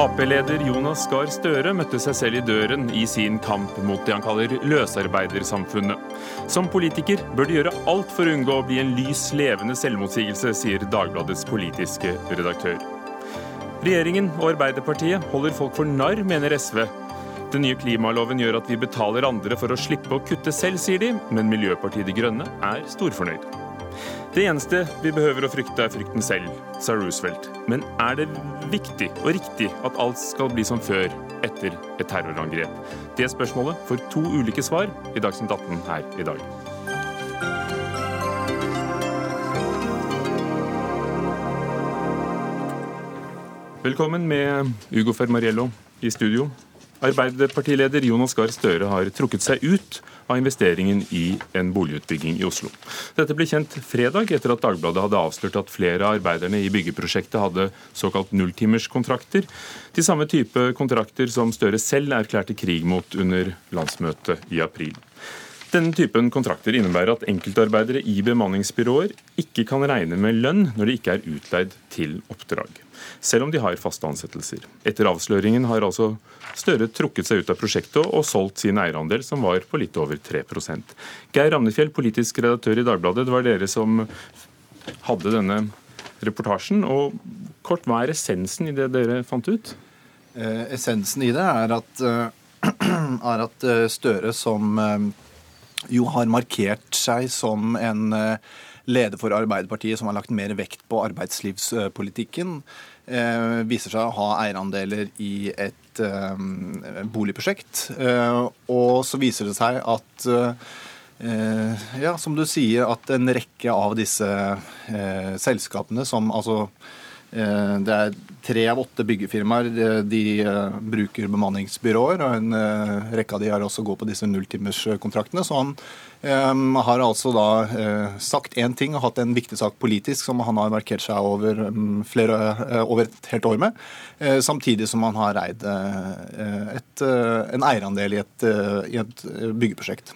Ap-leder Jonas Gahr Støre møtte seg selv i døren i sin kamp mot det han kaller løsarbeidersamfunnet. Som politiker bør du gjøre alt for å unngå å bli en lys, levende selvmotsigelse, sier Dagbladets politiske redaktør. Regjeringen og Arbeiderpartiet holder folk for narr, mener SV. Den nye klimaloven gjør at vi betaler andre for å slippe å kutte selv, sier de, men Miljøpartiet De Grønne er storfornøyd. Det eneste vi behøver å frykte, er frykten selv, sa Roosevelt. Men er det viktig og riktig at alt skal bli som før etter et terrorangrep? Det spørsmålet får to ulike svar i Dagsnytt 18 her i dag. Velkommen med Ugo Fermariello i studio. Arbeiderpartileder Jonas Gahr Støre har trukket seg ut av investeringen i en boligutbygging i Oslo. Dette ble kjent fredag etter at Dagbladet hadde avslørt at flere av arbeiderne i byggeprosjektet hadde såkalt nulltimerskontrakter. De samme type kontrakter som Støre selv erklærte krig mot under landsmøtet i april. Denne typen kontrakter innebærer at enkeltarbeidere i bemanningsbyråer ikke kan regne med lønn når de ikke er utleid til oppdrag selv om de har faste ansettelser. Etter avsløringen har altså Støre trukket seg ut av prosjektet og solgt sin eierandel, som var på litt over 3 Geir Ramnefjell, politisk redaktør i Dagbladet, det var dere som hadde denne reportasjen. og Kort, hva er essensen i det dere fant ut? Eh, essensen i det er at, uh, er at uh, Støre, som uh, jo har markert seg som en leder for Arbeiderpartiet, som har lagt mer vekt på arbeidslivspolitikken, Eh, viser seg å ha eierandeler i et eh, boligprosjekt. Eh, og så viser det seg at ja, som du sier, at en rekke av disse selskapene som altså Eh, det er tre av åtte byggefirmaer de, de uh, bruker bemanningsbyråer. og En rekke av de har også gått på disse nulltimerskontraktene. Så han har altså da sagt én ting og hatt en viktig sak politisk som han har markert seg over, um, flere, over et helt år med. samtidig som han har eid et, en eierandel i et, i et byggeprosjekt.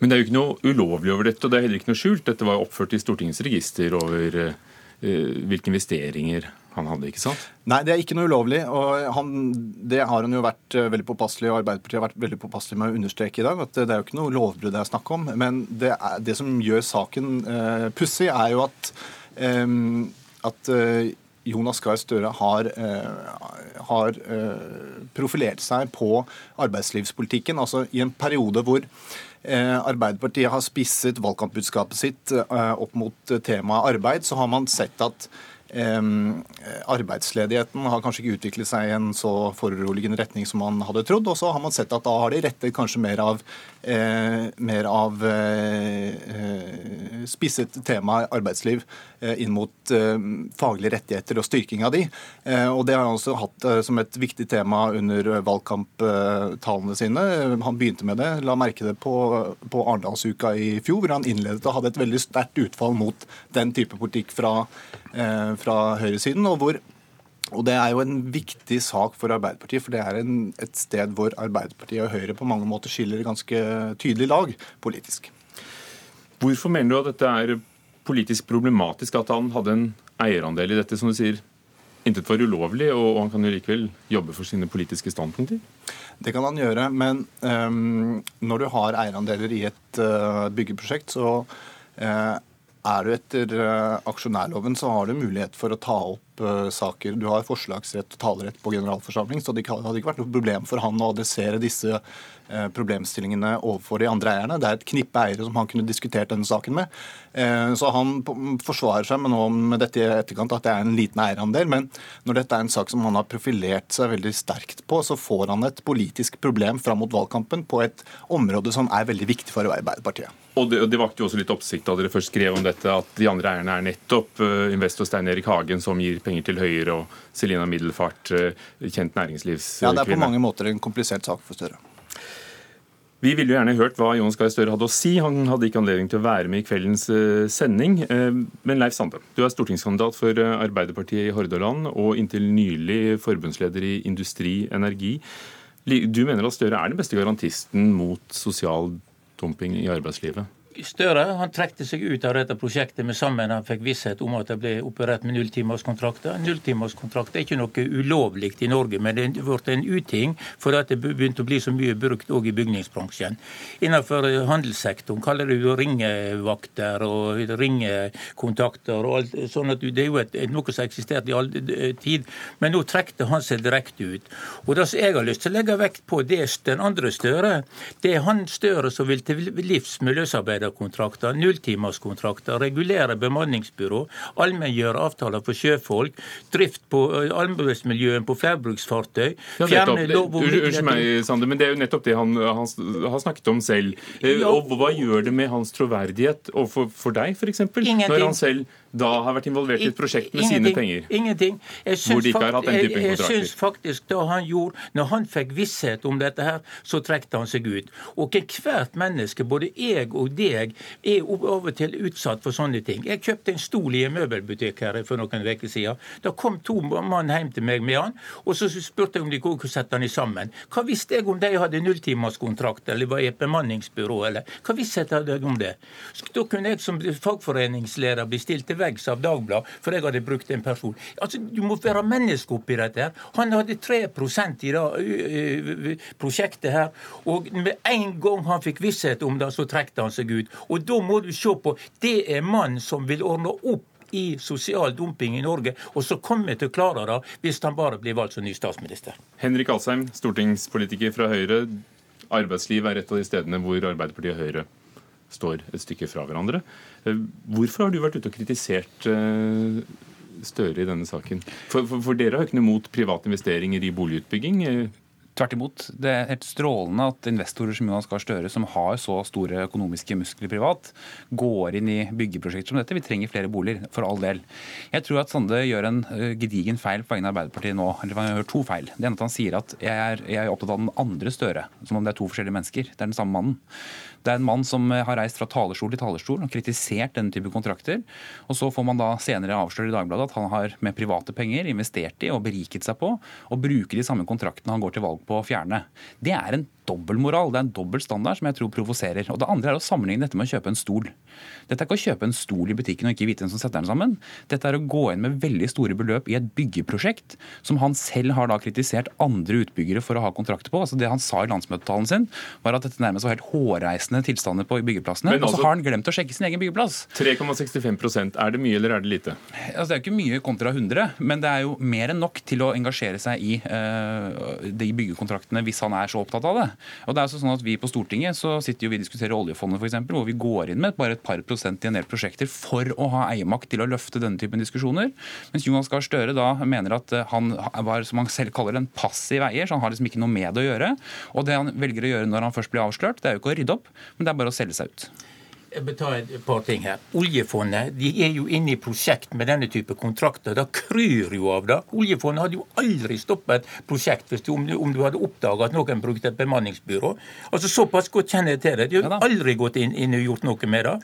Men det er jo ikke noe ulovlig over dette, og det er heller ikke noe skjult. Dette var oppført i Stortingets register over Eh, hvilke investeringer han hadde, ikke sant? Nei, det er ikke noe ulovlig. og han, Det har han jo vært eh, veldig påpasselig og Arbeiderpartiet har vært veldig påpasselig med å understreke i dag. at Det er jo ikke noe lovbrudd det er snakk om. Men det, er, det som gjør saken eh, pussig, er jo at, eh, at Jonas Gahr Støre har, eh, har eh, profilert seg på arbeidslivspolitikken. Altså i en periode hvor Eh, Arbeiderpartiet har spisset valgkampbudskapet sitt eh, opp mot temaet arbeid, så har man sett at arbeidsledigheten har kanskje ikke utviklet seg i en så foruroligende retning som man hadde trodd. Og så har man sett at da har de rettet kanskje mer av, eh, mer av eh, spisset tema arbeidsliv eh, inn mot faglige rettigheter og styrking av de. Og det har han også hatt som et viktig tema under valgkamptalene sine. Han begynte med det, la merke det på, på Arendalsuka i fjor, hvor han innledet og hadde et veldig sterkt utfall mot den type politikk fra fra høyresiden. og hvor og Det er jo en viktig sak for Arbeiderpartiet, for det er en, et sted hvor Arbeiderpartiet og Høyre på mange måter skiller ganske tydelig lag politisk. Hvorfor mener du at dette er politisk problematisk, at han hadde en eierandel i dette, som du sier? Intet var ulovlig, og han kan jo likevel jobbe for sine politiske standpunkter? Det kan han gjøre, men um, når du har eierandeler i et uh, byggeprosjekt, så uh, er du etter uh, aksjonærloven, så har du mulighet for å ta opp saker. Du har forslagsrett og talerett på generalforsamling, så det hadde ikke vært noe problem for han å adressere disse uh, problemstillingene overfor de andre eierne. Det er et knippe eiere som han kunne diskutert denne saken med. Så han forsvarer seg med, med dette i etterkant at det er en liten eierandel. Men når dette er en sak som han har profilert seg veldig sterkt på, så får han et politisk problem fram mot valgkampen på et område som er veldig viktig for Arbeiderpartiet. Og det, det vakte jo også litt oppsikt da dere først skrev om dette, at de andre eierne er nettopp investor Stein Erik Hagen, som gir penger til Høyre, og Selina Middelfart, uh, kjent næringslivskvinne. Ja, det er på mange måter en komplisert sak for Støre. Vi ville jo gjerne hørt hva Jonas Gahr Støre hadde å si. Han hadde ikke anledning til å være med i kveldens uh, sending. Men Leif Sande, du er stortingskandidat for Arbeiderpartiet i Hordaland og inntil nylig forbundsleder i Industri Energi. Du mener at Støre er den beste garantisten mot sosial dumping i arbeidslivet? Støre han trekte seg ut av dette prosjektet med sammen han fikk visshet om at det ble operert med nulltimerskontrakter. Nulltimerskontrakter er ikke noe ulovlig i Norge, men det blitt en uting fordi det begynte å bli så mye brukt òg i bygningsbransjen. Innenfor handelssektoren kaller jo ringevakter og ringekontakter og alt sånn at Det er jo et, noe som har eksistert i all tid, men nå trekte han seg direkte ut. Og Det som jeg har lyst til å legge vekt på, det er den andre Støre. Det er han Støre som vil til livs med løsarbeid medarbeiderkontrakter, nulltimerskontrakter, regulere bemanningsbyrå, allmenngjøre avtaler for sjøfolk, drift på arbeidsmiljøet på flerbruksfartøy fjerne lov om Unnskyld meg, Sander, men det er jo nettopp det han, han har snakket om selv. Eh, ja. Og hva gjør det med hans troverdighet overfor for deg, f.eks., når han selv da har vært involvert i et prosjekt med ingenting, sine penger? Ingenting. Jeg syns. Jeg, jeg syns faktisk da han gjorde, når han fikk visshet om dette her, så trekte han seg ut. Og hvert menneske, både jeg og deg, er av og til utsatt for sånne ting. Jeg kjøpte en stol i en møbelbutikk her for noen uker siden. Da kom to mann hjem til meg med han, og så spurte jeg om de kunne sette han sammen. Hva visste jeg om de hadde nulltimerskontrakt eller var i et bemanningsbyrå, eller hva visste jeg om det? Da kunne jeg som fagforeningsleder bli stilt til veggs av Dagbladet, for jeg hadde brukt en person. Altså, Du må være menneske oppi dette. her. Han hadde 3% i det prosjektet her, og med en gang han fikk visshet om det, så trekte han seg ut. Og da må du se på Det er mann som vil ordne opp i sosial dumping i Norge, og så kommer vi til å klare det hvis han bare blir valgt som ny statsminister. Henrik Alsheim, stortingspolitiker fra Høyre. Arbeidsliv er et av de stedene hvor Arbeiderpartiet og Høyre står et stykke fra hverandre. Eh, hvorfor har du vært ute og kritisert eh, Støre i denne saken? For, for, for dere har ikke noe mot private investeringer i boligutbygging. Eh, Tvert imot. Det er helt strålende at investorer som Jonas Gahr Støre, som har så store økonomiske muskler privat, går inn i byggeprosjekter som dette. Vi trenger flere boliger, for all del. Jeg tror at Sande gjør en gedigen feil på vegne av Arbeiderpartiet nå. Eller han gjør to feil. Det ene at han sier at jeg er, jeg er opptatt av den andre Støre, som om det er to forskjellige mennesker. Det er den samme mannen. Det er en mann som har reist fra talerstol til talerstol og kritisert denne type kontrakter. Og så får man da senere avsløre i Dagbladet at han har med private penger investert i og beriket seg på, og bruker de samme kontraktene han går til valg på å fjerne. Det er en dobbeltmoral. Det er en dobbel standard som jeg tror provoserer. Og det andre er å sammenligne dette med å kjøpe en stol. Dette er ikke å kjøpe en stol i butikken og ikke vite hvem som setter den sammen. Dette er å gå inn med veldig store beløp i et byggeprosjekt som han selv har da kritisert andre utbyggere for å ha kontrakter på. Altså Det han sa i landsmøtetalen sin, var at dette nærmest var helt hårreisende tilstander på byggeplassene. Altså, og så altså- har han glemt å sjekke sin egen byggeplass. 3,65% Er det mye eller er det lite? Altså, det er jo ikke mye kontra 100, men det er jo mer enn nok til å engasjere seg i uh, de byggekontraktene hvis han er så opptatt av det. Og det er altså sånn at Vi på Stortinget så sitter jo vi diskuterer oljefondet, for eksempel, hvor vi går inn med bare et par prosent i en del prosjekter for å ha eiermakt til å løfte denne typen diskusjoner. Mens Jonas Gahr Støre da mener at eh, han var, som han selv kaller en passiv eier, så han har liksom ikke noe med det å gjøre. Og det han velger å gjøre når han først blir avslørt, det er jo ikke å rydde opp, men det er bare å selge seg ut. Jeg vil ta et par ting her. Oljefondet de er jo inne i prosjekt med denne type kontrakter. Det kryr jo av det. Oljefondet hadde jo aldri stoppet prosjekt hvis du, om, du, om, du hadde oppdaga at noen brukte et bemanningsbyrå. Altså Såpass godt kjenner jeg til det. De har ja, aldri gått inn, inn, og gjort noe med det.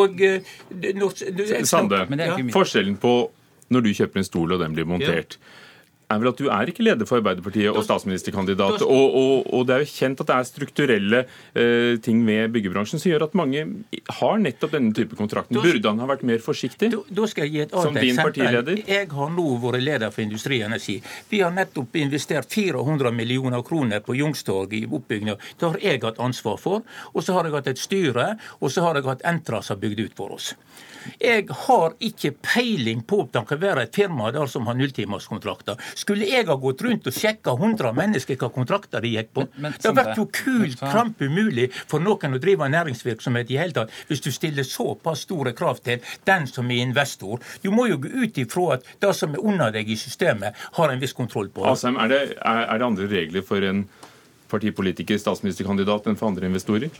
Og, uh, når, Sande, ja. forskjellen på når du kjøper en stol og den blir montert. Ja er vel at du er ikke leder for Arbeiderpartiet og statsministerkandidat. Og, og, og det er jo kjent at det er strukturelle uh, ting med byggebransjen som gjør at mange har nettopp denne type kontrakten. Burde han ha vært mer forsiktig? Da, da skal jeg gi et annet som din partileder? Jeg har nå vært leder for Industri og Energi. Vi har nettopp investert 400 millioner kroner på Youngstorget i oppbygginga. Det har jeg hatt ansvar for. Og så har jeg hatt et styre, og så har jeg hatt Entra som har bygd ut for oss. Jeg har ikke peiling på om det kan være et firma der som har nulltimerskontrakter. Skulle jeg ha gått rundt og sjekka 100 mennesker hva kontrakter de gikk på? Men, men, det har vært jo kult kramp umulig for noen å drive næringsvirksomhet i hele tatt, hvis du stiller såpass store krav til den som er investor. Du må jo gå ut ifra at det som er under deg i systemet, har en viss kontroll på. Asheim, er det, er, er det andre regler for en partipolitiker, statsministerkandidat, enn for andre investorer?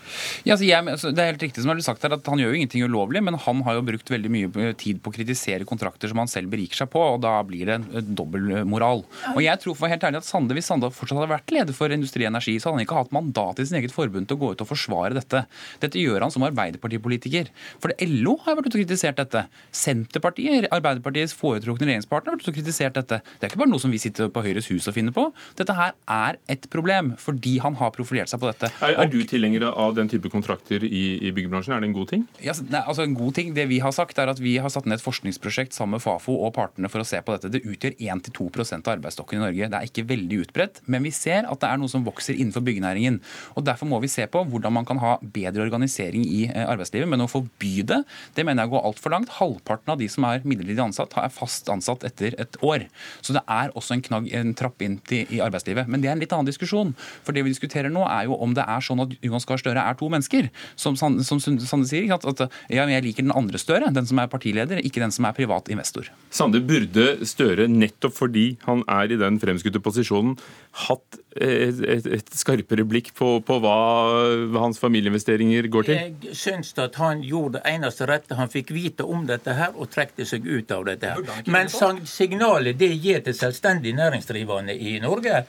Ja, altså, jeg, altså, det er helt riktig som har sagt her, at Han gjør jo ingenting ulovlig, men han har jo brukt veldig mye tid på å kritisere kontrakter som han selv beriker seg på, og da blir det en dobbeltmoral. Og jeg tror for helt ærlig at Sande, Hvis Sande fortsatt hadde vært leder for Industri og Energi, så hadde han ikke hatt mandat i sin eget forbund til å gå ut og forsvare dette. Dette gjør han som arbeiderpartipolitiker. For det LO har vært ute og kritisert dette. Senterpartiet, Arbeiderpartiets foretrukne regjeringspartner, har vært ute og kritisert dette. Det er ikke bare noe som vi sitter på Høyres hus og finner på. Dette her er et problem. for fordi han har profilert seg på dette. Er, er du tilhenger av den type kontrakter i, i byggebransjen? Er det en god ting? Ja, nei, altså en god ting. Det vi har sagt er at vi har satt ned et forskningsprosjekt sammen med Fafo og partene for å se på dette. Det utgjør 1-2% av arbeidsstokken i Norge. Det er ikke veldig utbredt, men vi ser at det er noe som vokser innenfor byggenæringen. Og Derfor må vi se på hvordan man kan ha bedre organisering i eh, arbeidslivet. Men å forby det, det mener jeg går altfor langt. Halvparten av de som er midlertidig ansatt, er fast ansatt etter et år. Så det er også en, knagg, en trapp inn til, i arbeidslivet. Men det er en litt annen diskusjon. For det vi diskuterer nå, er jo om det er sånn at Jonas Gahr Støre er to mennesker. Som, som Sande sier, at, at ja, jeg liker den andre Støre, den som er partileder, ikke den som er privat investor. Sande, burde Støre, nettopp fordi han er i den fremskutte posisjonen, hatt et, et, et skarpere blikk på, på hva, hva, hans familieinvesteringer går til? Jeg syns at han gjorde det eneste rette. Han fikk vite om dette her og trekte seg ut av dette her. Men signalet det gir til selvstendig næringsdrivende i Norge,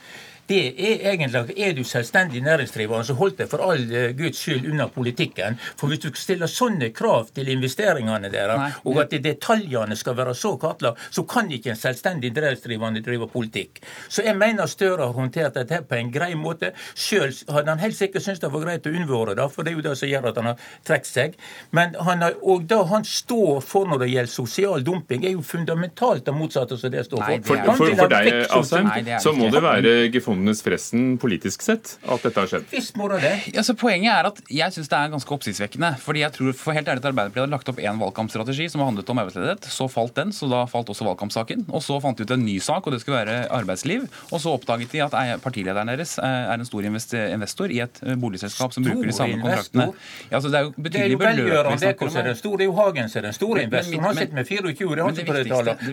det er egentlig Er du selvstendig næringsdrivende, så hold deg for all eh, Guds skyld unna politikken. For hvis du stiller sånne krav til investeringene deres, og at detaljene skal være så kartlagt, så kan ikke en selvstendig næringsdrivende drive politikk. Så jeg mener Støre har håndtert dette på en grei måte. Sjøl hadde han helt sikkert syntes det var greit å unnvære det, for det er jo det som gjør at han har trukket seg. Men han har, og det han står for når det gjelder sosial dumping, er jo fundamentalt det motsatte som det står for. Nei, det for, for, for, deg, Asheim, så må det være gefunnet Fondenes fressen politisk sett at dette har skjedd? Visst må det ja, så Poenget er at jeg syns det er ganske oppsiktsvekkende. fordi jeg tror for helt ærlig at Arbeiderpartiet hadde lagt opp én valgkampstrategi som handlet om arbeidsledighet. Så falt den, så da falt også valgkampsaken. Og så fant de ut en ny sak, og det skulle være arbeidsliv. Og så oppdaget de at partilederen deres er en stor investor i et eh, boligselskap som bruker de samme kontraktene. Ja, altså det er jo betydelig beløp vi snakker om. Det er jo Hagen som er den store investoren. Han sitter med 24 det, det,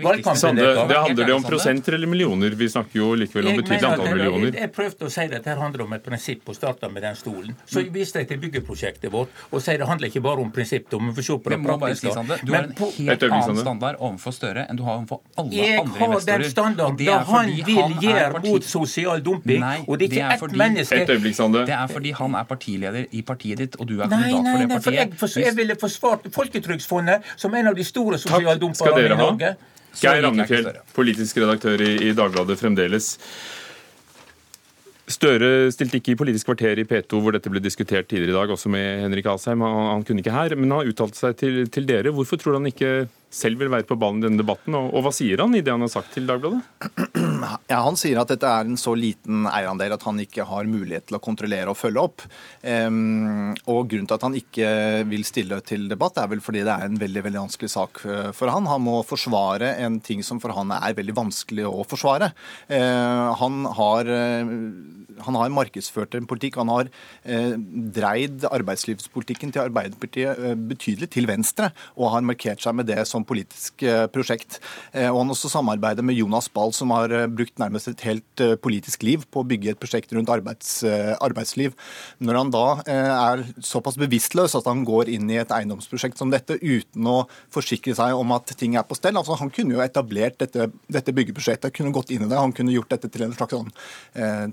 viktigste, det, det handler det om prosenter eller millioner? Vi snakker jo likevel om betydelig antall millioner millioner. Jeg prøvde å si at dette handler om et prinsipp, og starta med den stolen. Så jeg viste jeg til byggeprosjektet vårt og sier det handler ikke bare om prinsipp. Vi får se på det praktiske. Si, du har en helt annen standard overfor Støre enn du har overfor alle jeg andre investorer. Jeg har den standarden da han vil gjøre mot sosial dumping. Nei, og det er ikke ett menneske Et øyeblikk, Sande. Det er fordi han er partileder i partiet ditt, og du er kandidat for det partiet. For jeg, for, jeg ville forsvart Folketrygdfondet som en av de store sosialdumperne i Norge. Geir Ramnefjell, politisk redaktør i, i Dagbladet fremdeles. Støre stilte ikke i Politisk kvarter i P2 hvor dette ble diskutert tidligere i dag, også med Henrik Asheim. Han, han kunne ikke her, men han uttalte seg til, til, dere. Hvorfor tror han ikke selv vil være på ballen i denne debatten, og, og hva sier han i det han har sagt til Dagbladet? Ja, Han sier at dette er en så liten eierandel at han ikke har mulighet til å kontrollere og følge opp. Um, og Grunnen til at han ikke vil stille til debatt, er vel fordi det er en veldig veldig vanskelig sak eh, for han. Han må forsvare en ting som for han er veldig vanskelig å forsvare. Uh, han har uh, han har markedsført en politikk. Han har eh, dreid arbeidslivspolitikken til Arbeiderpartiet eh, betydelig til venstre, og har markert seg med det som politisk eh, prosjekt. Eh, og Han også samarbeider med Jonas Ball, som har eh, brukt nærmest et helt eh, politisk liv på å bygge et prosjekt rundt arbeids, arbeidsliv. Når han da er såpass bevisstløs at han går inn i et eiendomsprosjekt som dette uten å forsikre seg om at ting er på stell altså Han kunne jo etablert dette, dette byggeprosjektet, kunne gått inn i det. Han kunne gjort dette til en slags sånn,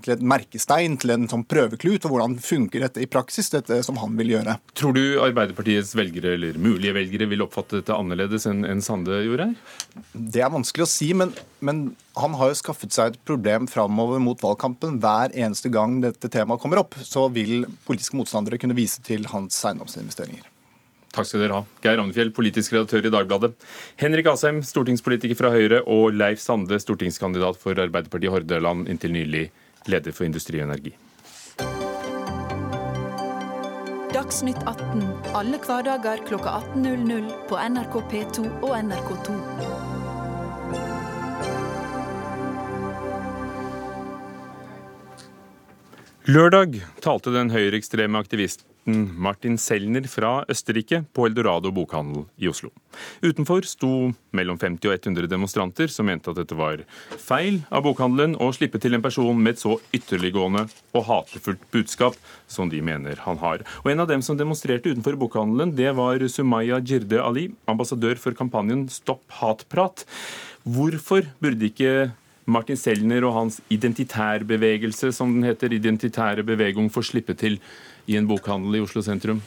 til et merke merkestein til en sånn prøveklut for hvordan funker dette i praksis, dette som han vil gjøre. Tror du Arbeiderpartiets velgere, eller mulige velgere, vil oppfatte dette annerledes enn en Sande gjorde her? Det er vanskelig å si, men, men han har jo skaffet seg et problem framover mot valgkampen. Hver eneste gang dette temaet kommer opp, så vil politiske motstandere kunne vise til hans eiendomsinvesteringer. Takk skal dere ha. Geir Ragnefjell, politisk redaktør i Dagbladet. Henrik Asheim, stortingspolitiker fra Høyre, og Leif Sande, stortingskandidat for Arbeiderpartiet Hordaland inntil nylig leder for Industri og Energi. Dagsnytt 18 alle hverdager klokka 18.00 på NRK P2 og NRK2. Lørdag talte den høyreekstreme aktivisten journalisten Martin Selner fra Østerrike på Eldorado bokhandel i Oslo. Utenfor sto mellom 50 og 100 demonstranter som mente at dette var feil av bokhandelen å slippe til en person med et så ytterliggående og hatefullt budskap som de mener han har. Og En av dem som demonstrerte utenfor bokhandelen, det var Sumaya Jirde Ali, ambassadør for kampanjen Stopp hatprat. Hvorfor burde ikke Martin Selner og hans identitærbevegelse, som den heter, identitære bevegung, få slippe til i en bokhandel i Oslo sentrum?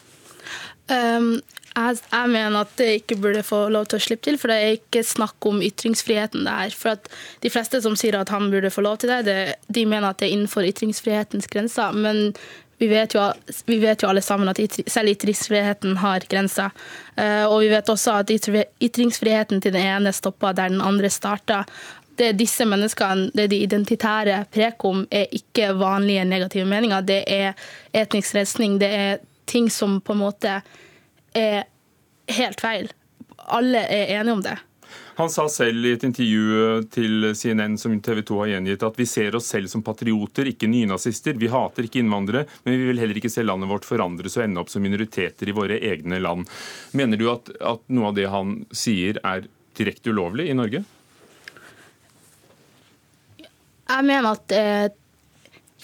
Um, Jeg, jeg, mener at det ikke burde få lov til å slippe til, for det er ikke snakk om ytringsfriheten det her. For at De fleste som sier at han burde få lov til det, det de mener at det er innenfor ytringsfrihetens grenser. Men vi vet, jo, vi vet jo alle sammen at selv ytringsfriheten har grenser. Eh, og vi vet også at ytringsfriheten til den ene stopper der den andre starter. Det er disse menneskene, det er de identitære prekom, er ikke vanlige negative meninger. Det er etnisk rensning. Det er ting som på en måte er helt feil. Alle er enige om det. Han sa selv i et intervju til CNN som TV 2 har gjengitt, at vi ser oss selv som patrioter, ikke nynazister. Vi hater ikke innvandrere, men vi vil heller ikke se landet vårt forandres og ende opp som minoriteter i våre egne land. Mener du at, at noe av det han sier er direkte ulovlig i Norge? Jeg mener at eh,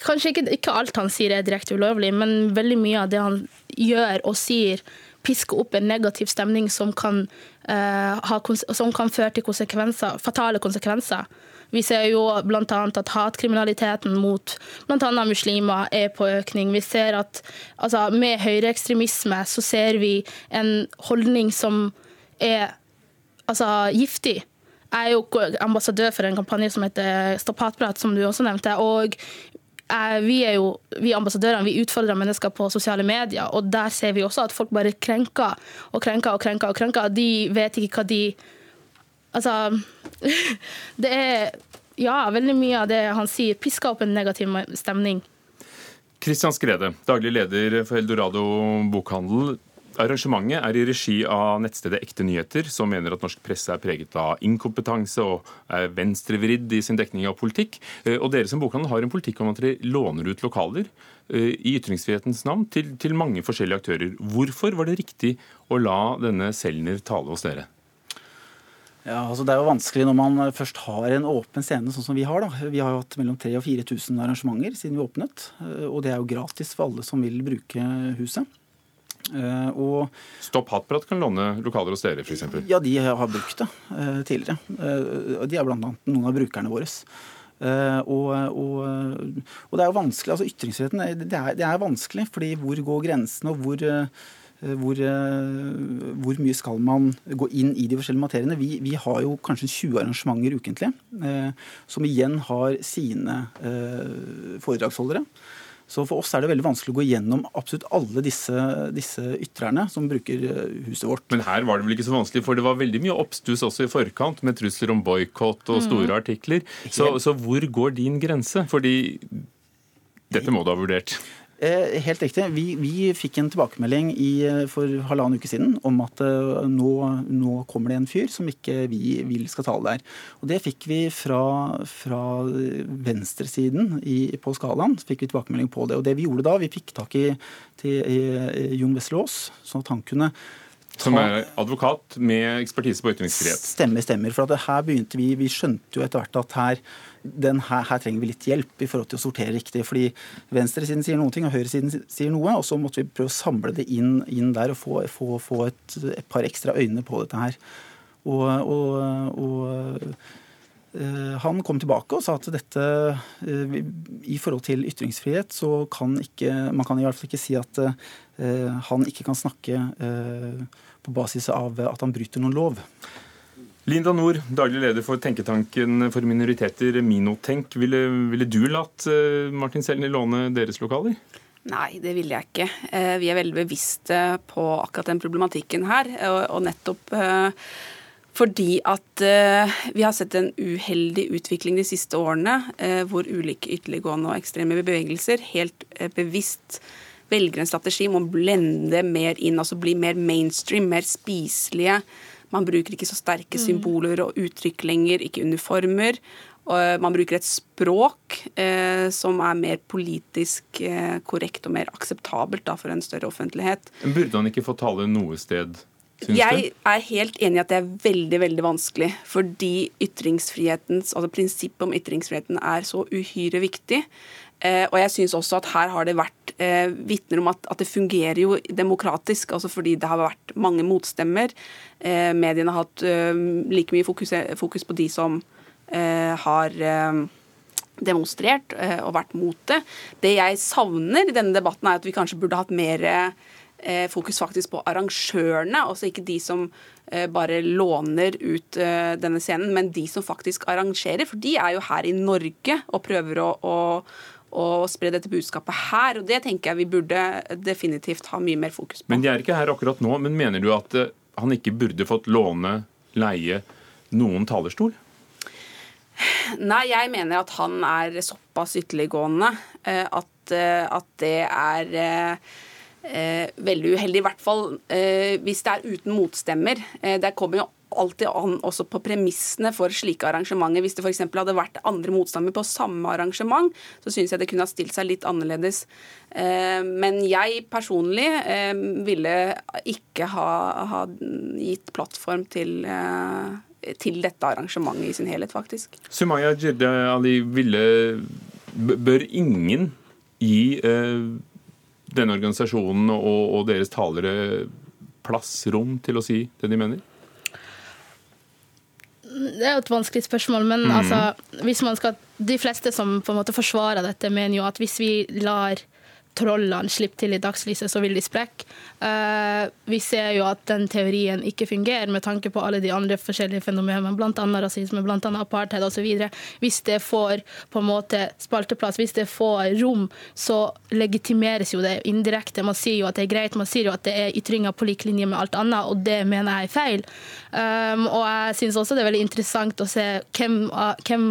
kanskje ikke, ikke alt han sier er direkte ulovlig, men veldig mye av det han gjør og sier, pisker opp en negativ stemning som kan, eh, ha, som kan føre til konsekvenser, fatale konsekvenser. Vi ser jo bl.a. at hatkriminaliteten mot bl.a. muslimer er på økning. Vi ser at altså, Med høyreekstremisme så ser vi en holdning som er altså, giftig. Jeg er jo ambassadør for en kampanje som heter Stopp hatprat, som du også nevnte. og Eh, vi er jo, vi ambassadørene vi utfordrer mennesker på sosiale medier, og der ser vi også at folk bare krenker og krenker og krenker. og krenker. De vet ikke hva de Altså Det er ja, veldig mye av det han sier, pisker opp en negativ stemning. Kristian Skrede, daglig leder for Eldorado bokhandel. Arrangementet er i regi av nettstedet Ekte nyheter, som mener at norsk presse er preget av inkompetanse og er venstrevridd i sin dekning av politikk. Eh, og dere som bokhandel har en politikk om at dere låner ut lokaler eh, i ytringsfrihetens navn til, til mange forskjellige aktører. Hvorfor var det riktig å la denne Selner tale hos dere? Ja, altså Det er jo vanskelig når man først har en åpen scene sånn som vi har. da. Vi har jo hatt mellom 3000 og 4000 arrangementer siden vi åpnet. Eh, og det er jo gratis for alle som vil bruke huset. Eh, og, Stopp hatprat kan låne lokaler hos dere, f.eks.? Ja, de har brukt det uh, tidligere. Uh, de er bl.a. noen av brukerne våre. Og, og, og, det er jo vanskelig, altså Ytringsfriheten det er, det er vanskelig, fordi hvor går grensene, og hvor, hvor, hvor, mye skal man gå inn i de forskjellige materiene? Vi, vi har jo kanskje 20 arrangementer ukentlig, som igjen har sine foredragsholdere. Så for oss er det veldig vanskelig å gå gjennom absolutt alle disse, disse ytrerne som bruker eh, huset vårt. Men her var det vel ikke så vanskelig, for det var veldig mye oppstuss også i forkant, med trusler om boikott og store mm. artikler. Så, så hvor går din grense? Fordi dette må du ha vurdert? Eh, helt riktig. Vi, vi, fikk en tilbakemelding i, eh, for halvannen uke siden om at eh, nå, nå, kommer det en fyr som ikke vi vil skal tale der. Og Det fikk vi fra, fra venstresiden i, på skalaen. fikk vi tilbakemelding på det. Og det Vi gjorde da, vi fikk tak i, til, i Jon Wessel Aas, sånn at han kunne som er advokat med ekspertise på ytringsfrihet. Stemmer, stemmer. For her begynte vi, vi skjønte jo etter hvert at her, her, her, trenger vi litt hjelp i forhold til å sortere riktig. fordi Venstresiden sier noen ting, og høyresiden sier noe. Og så måtte vi prøve å samle det inn, inn der og få, få, få et, et, par ekstra øyne på dette her. Og, og, og uh, han kom tilbake og sa at dette uh, I forhold til ytringsfrihet så kan ikke Man kan i hvert fall ikke si at uh, han ikke kan snakke på basis av at han bryter noen lov. Linda Nord, daglig leder for tenketanken for minoriteter, Minotenk. Ville, ville du latt eh, Martin Selny låne deres lokaler? Nei, det ville jeg ikke. Eh, vi er veldig bevisste på akkurat den problematikken her. Og nettopp eh, fordi at vi har sett en uheldig utvikling de siste årene, hvor ulike ytterliggående og ekstreme bevegelser helt bevisst velger en strategi om å blende mer inn, altså bli mer mainstream, mer spiselige. Man bruker ikke så sterke mm. symboler og uttrykk lenger, ikke uniformer. Og man bruker et språk eh, som er mer politisk eh, korrekt og mer akseptabelt da, for en større offentlighet. Burde han ikke få tale noe sted? Jeg er helt enig i at det er veldig veldig vanskelig. Fordi ytringsfrihetens, altså prinsippet om ytringsfriheten er så uhyre viktig. Eh, og jeg syns også at her har det vært eh, vitner om at, at, det fungerer jo demokratisk, altså fordi det har vært mange motstemmer. Eh, mediene har hatt eh, like mye fokus, fokus, på de som har demonstrert og vært mot det. Det jeg savner i denne debatten, er at vi kanskje burde hatt mer fokus faktisk på arrangørene, altså ikke de som bare låner ut denne scenen, men de som faktisk arrangerer. For de er jo her i Norge og prøver å, å, å spre dette budskapet her. Og det tenker jeg vi burde definitivt ha mye mer fokus på. Men de er ikke her akkurat nå. Men mener du at eh, han ikke burde fått låne, leie noen talerstol? Nei, jeg mener at han er såpass ytterliggående eh, at, eh, at det er veldig uheldig. I hvert fall hvis det er uten motstemmer. Eh, det kommer jo alltid an også på premissene for slike arrangementer. Hvis det f.eks. hadde vært andre motstandere på samme arrangement, så syns jeg det kunne ha stilt seg litt annerledes. Eh, men jeg personlig eh, ville ikke ha, ha gitt plattform til eh, til dette arrangementet i sin helhet, faktisk. Sumaya Jirde Ali, ville, bør ingen gi denne organisasjonen og, og deres talere plass, rom, til å si det de mener? Det er jo et vanskelig spørsmål, men mm. altså, hvis man skal, de fleste som på en måte forsvarer dette, mener jo at hvis vi lar trollene slipper til i dagslyset, så vil de sprekke. Uh, vi ser jo at den teorien ikke fungerer med tanke på alle de andre forskjellige fenomenene, bl.a. rasisme, bl.a. apartheid osv. Hvis det får på en måte spalteplass, hvis det får rom, så legitimeres jo det indirekte. Man sier jo at det er greit, man sier jo at det er ytringer på lik linje med alt annet, og det mener jeg er feil. Um, og jeg syns også det er veldig interessant å se hvem, hvem,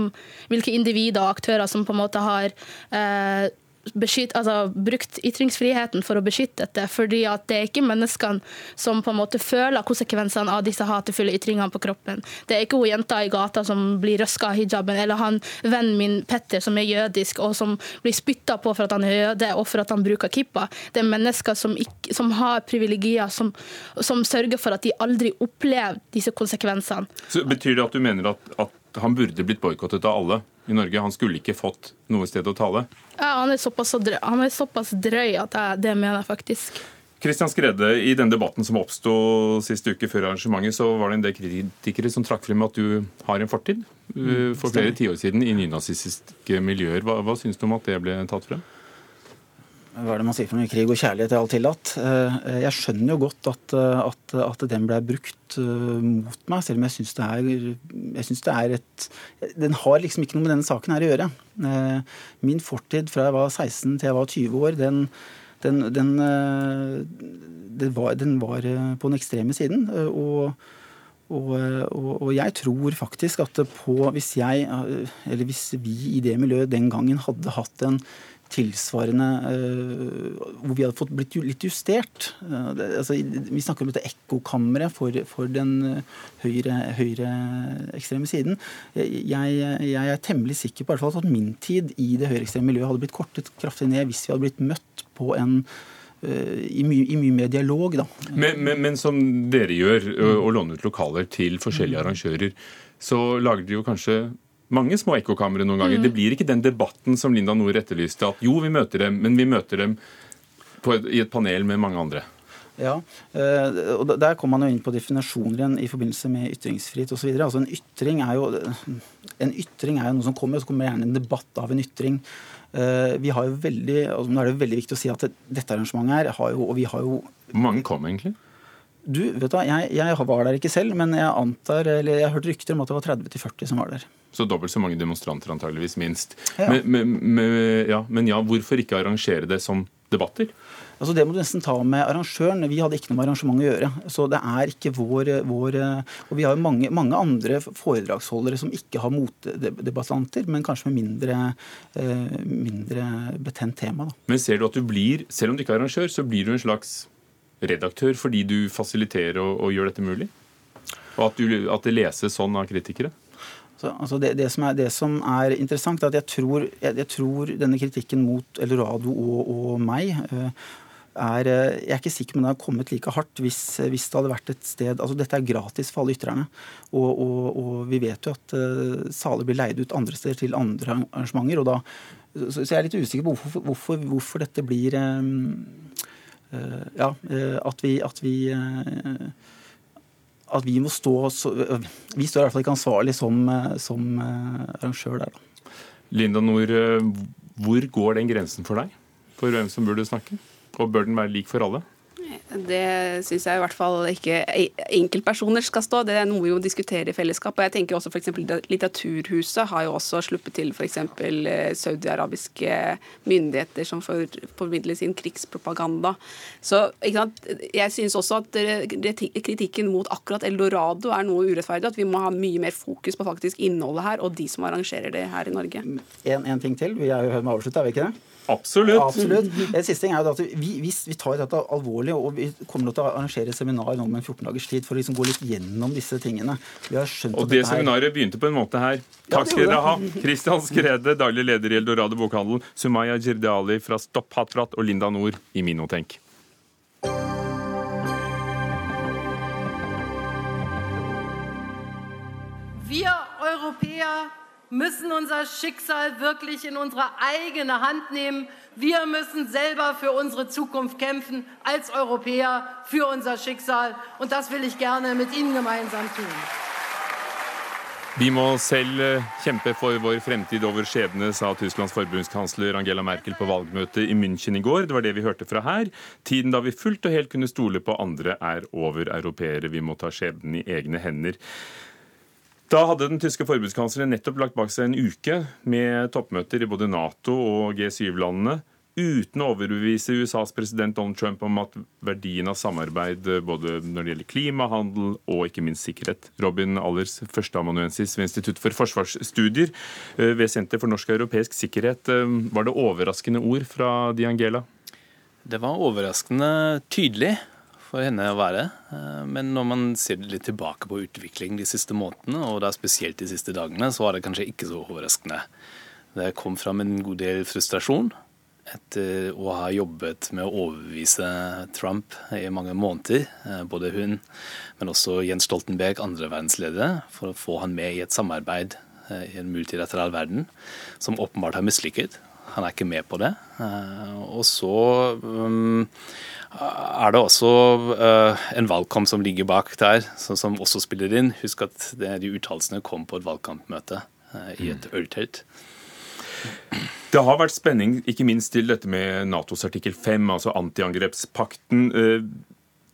hvilke individer og aktører som på en måte har uh, beskytt, altså, brukt ytringsfriheten for å beskytte dette. fordi at det er ikke menneskene som på en måte føler konsekvensene av disse hatefulle ytringene på kroppen. Det er ikke hun jenta i gata som blir røska av hijaben, eller han vennen min Petter som er jødisk og som blir spytta på for at han er jøde og for at han bruker kippa. Det er mennesker som, ikke, som har privilegier, som, som, sørger for at de aldri opplever disse konsekvensene. Så Betyr det at du mener at, at han burde blitt boikottet av alle? i Norge. Han skulle ikke fått noe sted å tale. Ja, Han er såpass drøy, er såpass drøy at jeg, det mener jeg faktisk. Kristian Skrede, I den debatten som oppsto sist uke før arrangementet, så var det en del kritikere som trakk frem at du har en fortid uh, for flere tiår siden i nynazistiske miljøer. Hva, hva syns du om at det ble tatt frem? Hva er det man sier for noe, krig og kjærlighet er alt tillatt. Eh, jeg skjønner jo godt at, eh, at, at den ble brukt eh, mot meg, selv om jeg syns det, det, er et Den har liksom ikke noe med denne saken her å gjøre. Min fortid fra jeg var 16 til jeg var 20 år, den, den, den, den var, var, på den ekstreme siden. Og, og, og, og, jeg tror faktisk at på, hvis jeg, eller hvis vi i det miljøet den gangen hadde hatt en tilsvarende eh, Hvor vi hadde fått blitt litt justert. Det, altså, vi snakker om dette ekkokammeret for, for, den eh, høyre, høyreekstreme siden. Jeg, jeg, er temmelig sikker på at min tid i det høyreekstreme miljøet hadde blitt kortet kraftig ned hvis vi hadde blitt møtt på en i mye, i mye mer dialog. Da. Men, men, men, som dere gjør, å låne ut lokaler til forskjellige arrangører, så lager dere jo kanskje mange små ekkokamre noen ganger. Mm. Det blir ikke den debatten som Linda Nord etterlyste, at jo, vi møter dem, men vi møter dem et, i et panel med mange andre. Ja, eh, og Der kommer man jo inn på definisjoner igjen i forbindelse med ytringsfrihet osv. Altså en ytring er jo en ytring er jo noe som kommer, og så kommer gjerne en debatt av en ytring. Eh, vi har jo veldig, altså Nå er det veldig viktig å si at dette arrangementet her har jo, og vi har jo Hvor mange kom egentlig? Du, vet du, jeg, jeg var der ikke selv, men jeg antar, eller jeg har hørt rykter om at det var 30-40 som var der. Så dobbelt så mange demonstranter antageligvis, minst. Ja. Men, men, men, ja, men ja, hvorfor ikke arrangere det som debatter? Altså Det må du nesten ta med arrangøren. Vi hadde ikke noe med arrangement å gjøre. Så det er ikke vår, vår Og vi har jo mange, mange, andre foredragsholdere som ikke har motdebattanter, men kanskje med mindre, eh, mindre betent tema. Da. Men ser du at du blir, selv om du ikke er arrangør, så blir du en slags redaktør fordi du fasiliterer og, og gjør dette mulig? Og at, du, at, det leses sånn av kritikere? Så, altså det, det, som er, det, som er, interessant, er at jeg tror, jeg, jeg tror denne kritikken mot Eldorado og, og meg uh, er, eh, jeg er ikke sikker på om det har kommet like hardt hvis, hvis, det hadde vært et sted altså Dette er gratis for alle ytrerne. Og, og, og vi vet jo at uh, saler blir leid ut andre steder til andre arrangementer. da, så, så jeg er litt usikker på hvorfor, hvorfor, hvorfor dette blir um, uh, ja, uh, at vi, at vi eh, at vi må stå Vi står i hvert fall ikke ansvarlig som, som arrangør der. Da. Linda Nord, hvor går den grensen for deg? For hvem som burde snakke? Og bør den være lik for alle? Det syns jeg i hvert fall ikke enkeltpersoner skal stå. Det er noe vi må diskutere i fellesskap. Og jeg tenker også f.eks. Litteraturhuset har jo også sluppet til f.eks. saudiarabiske saudi-arabiske myndigheter som formidler sin krigspropaganda. Så jeg syns også at kritikken mot akkurat Eldorado er noe urettferdig. At vi må ha mye mer fokus på faktisk innholdet her, og de som arrangerer det her i Norge. En, en ting til. Vi er jo med med avslutte, er vi ikke det? Absolutt. Absolutt. Det siste er at vi, hvis vi tar dette alvorlig, og vi kommer til å arrangere seminar om en 14 dagers tid for å liksom gå litt gjennom disse tingene Vi har skjønt Og det seminaret begynte på en måte her. Takk skal dere ha. Kristian Skrede, daglig leder i Eldorado bokhandel, Sumaya Jirdali fra Stopp hatprat og Linda Nord i Minotenk. Wir Europäer müssen unser Schicksal wirklich in unsere eigene Hand nehmen. Wir müssen selber für unsere Zukunft kämpfen, als Europäer, für unser Schicksal. Und das will ich gerne mit Ihnen gemeinsam tun. Vi må selv kjempe for vår fremtid og vår skjebne, sa Tysklands forbundskansler Angela Merkel på valgmøtet i München i går. Det var det vi hørte fra her. Tiden da vi fullt og helt kunne stole på andre, er over. Europeere, vi må ta skjebnen i egne hender. Da hadde den tyske forbundskansleren nettopp lagt bak seg en uke med toppmøter i både Nato og G7-landene uten å overbevise USAs president Donald Trump om at verdien av samarbeid både når det gjelder klimahandel og ikke minst sikkerhet. Robin Allers, førsteamanuensis ved Institutt for forsvarsstudier eh, ved Senter for norsk og europeisk sikkerhet. Eh, var det overraskende ord fra Di Angela? Det var overraskende tydelig for henne å være. Eh, men når man ser litt tilbake på utvikling de siste månedene, og da spesielt de siste dagene, så var det kanskje ikke så overraskende. Det kom fram en god del frustrasjon etter å ha jobbet med å overbevise Trump i mange måneder. Eh, både hun, men også Jens Stoltenberg, andre verdensledere, for å få han med i et samarbeid eh, i en multilateral verden, som åpenbart har mislykket. Han er ikke med på det. Og så um, er det også uh, en valgkamp som ligger bak der, som også spiller inn. Husk at de uttalelsene kom på et valgkampmøte uh, i et mm. øltelt. Det har vært spenning ikke minst til dette med Natos artikkel 5, altså antiangrepspakten.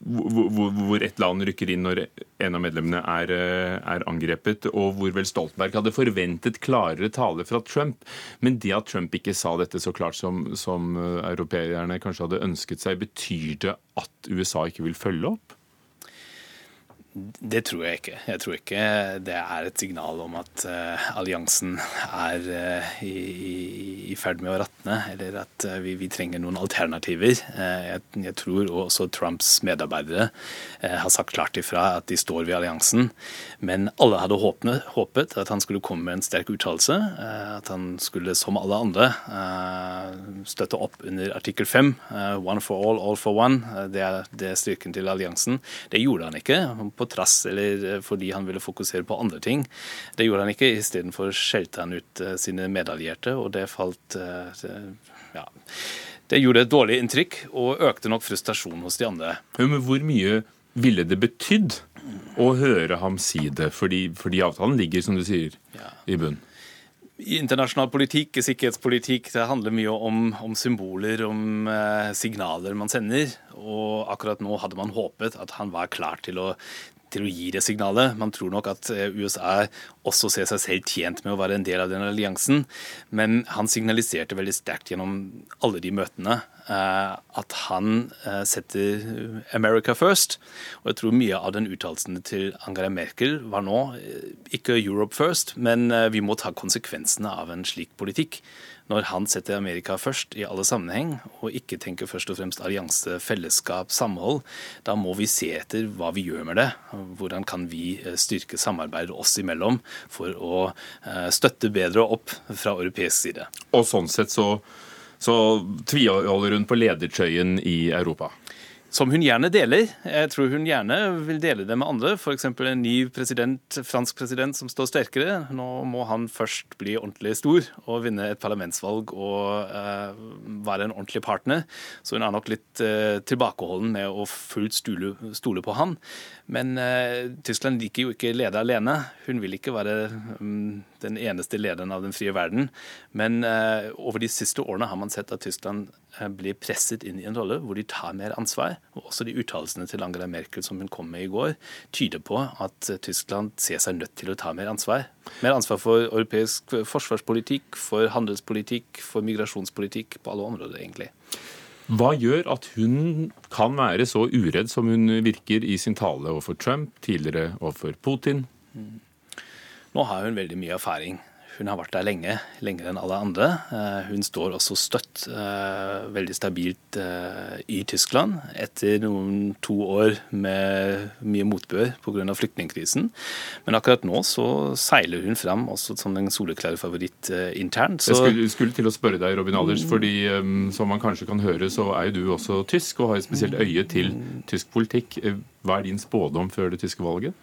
Hvor, hvor et land rykker inn når en av medlemmene er, eh, er, angrepet, og hvor vel Stoltenberg hadde forventet klarere tale fra Trump. Men det at Trump ikke sa dette så klart som, som eh, europeerne kanskje hadde ønsket seg, betyr det at USA ikke vil følge opp? Det tror jeg ikke. Jeg tror ikke det er et signal om at uh, alliansen er uh, i, i, ferd med å ratne, eller at uh, vi, vi, trenger noen alternativer. Jeg, jeg, tror også Trumps medarbeidere har sagt klart ifra at de står ved alliansen. Men alle hadde håpet, håpet at han skulle komme med en sterk uttalelse. at han skulle, som alle andre, støtte opp under artikkel 5. one for all, all for one. det, er, det er styrken til alliansen. Det gjorde han ikke på trass eller eh, fordi han ville fokusere på andre ting. Det gjorde han ikke. Istedenfor skjelte han ut eh, sine medallierte, og det falt eh, ja, det gjorde et dårlig inntrykk og økte nok frustrasjonen hos de andre. Men hvor mye ville det betydd å høre ham si det? Fordi, fordi avtalen ligger, som du sier, ja. i bunnen. I internasjonal politikk, sikkerhetspolitikk, det handler mye om, om symboler, om eh, signaler man sender. Og akkurat nå hadde man håpet at han var klar til å til å gi det signalet. Man tror nok at eh, USA også ser seg selv tjent med å være en del av den alliansen, men han signaliserte veldig sterkt gjennom alle de møtene at han eh, setter America first. Og jeg tror mye av den uttalelsen til Angela Merkel var nå ikke Europe first, men vi må ta konsekvensene av en slik politikk når han setter Amerika først i alle sammenheng, og ikke tenker først og fremst allianse, fellesskap, samhold, da må vi se etter hva vi gjør med det. Hvordan kan vi eh, styrke samarbeidet oss imellom for å eh, støtte bedre opp fra europeisk side. Og sånn sett så, så tviholder hun på ledertrøyen i Europa? Som hun gjerne deler. Jeg tror hun gjerne vil dele det med andre. F.eks. en ny president, fransk president som står sterkere. Nå må han først bli ordentlig stor og vinne et parlamentsvalg og uh, være en ordentlig partner. Så hun er nok litt uh, tilbakeholden med å fullt stole, stole på han. Men uh, Tyskland liker jo ikke lede alene. Hun vil ikke være um, den eneste lederen av den frie verden. Men over de siste årene har man sett at Tyskland blir presset inn i en rolle hvor de tar mer ansvar. Og også de uttalelsene til Angela Merkel som hun kom med i går, tyder på at Tyskland ser seg nødt til å ta mer ansvar. Mer ansvar for europeisk forsvarspolitikk, for handelspolitikk, for migrasjonspolitikk, på alle områder, egentlig. Hva gjør at hun kan være så uredd som hun virker i sin tale overfor Trump, tidligere overfor Putin? Nå har hun veldig mye erfaring hun har vært der lenge, lenger enn alle andre. Eh, hun står også støtt, eh, veldig stabilt eh, i Tyskland etter noen to år med mye motbør pga. flyktningkrisen. Men akkurat nå så seiler hun fram også som en soleklare favoritt internt. Så... Jeg skulle, skulle, til å spørre deg, Robin Alders, fordi som man kanskje kan høre, så er jo du også tysk og har et spesielt øye til tysk politikk. Hva er din spådom før det tyske valget?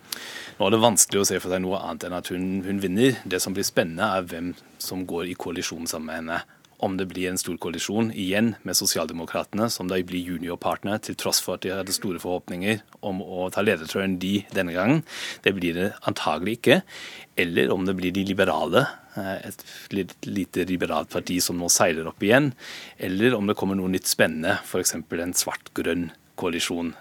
Nå er det vanskelig å se for seg noe annet enn at hun, hun vinner. Det som blir spennende, er hvem som går i koalisjon sammen med henne. Om det blir en stor koalisjon igjen med Sosialdemokratene, som da blir juniorpartner, til tross for at de hadde store forhåpninger om å ta ledertrøyen de denne gangen. Det blir det antagelig ikke. Eller om det blir de liberale, eh, et lite liberalt parti som nå seiler opp igjen. Eller om det kommer noe nytt spennende, f.eks. en svart-grønn koalisjon.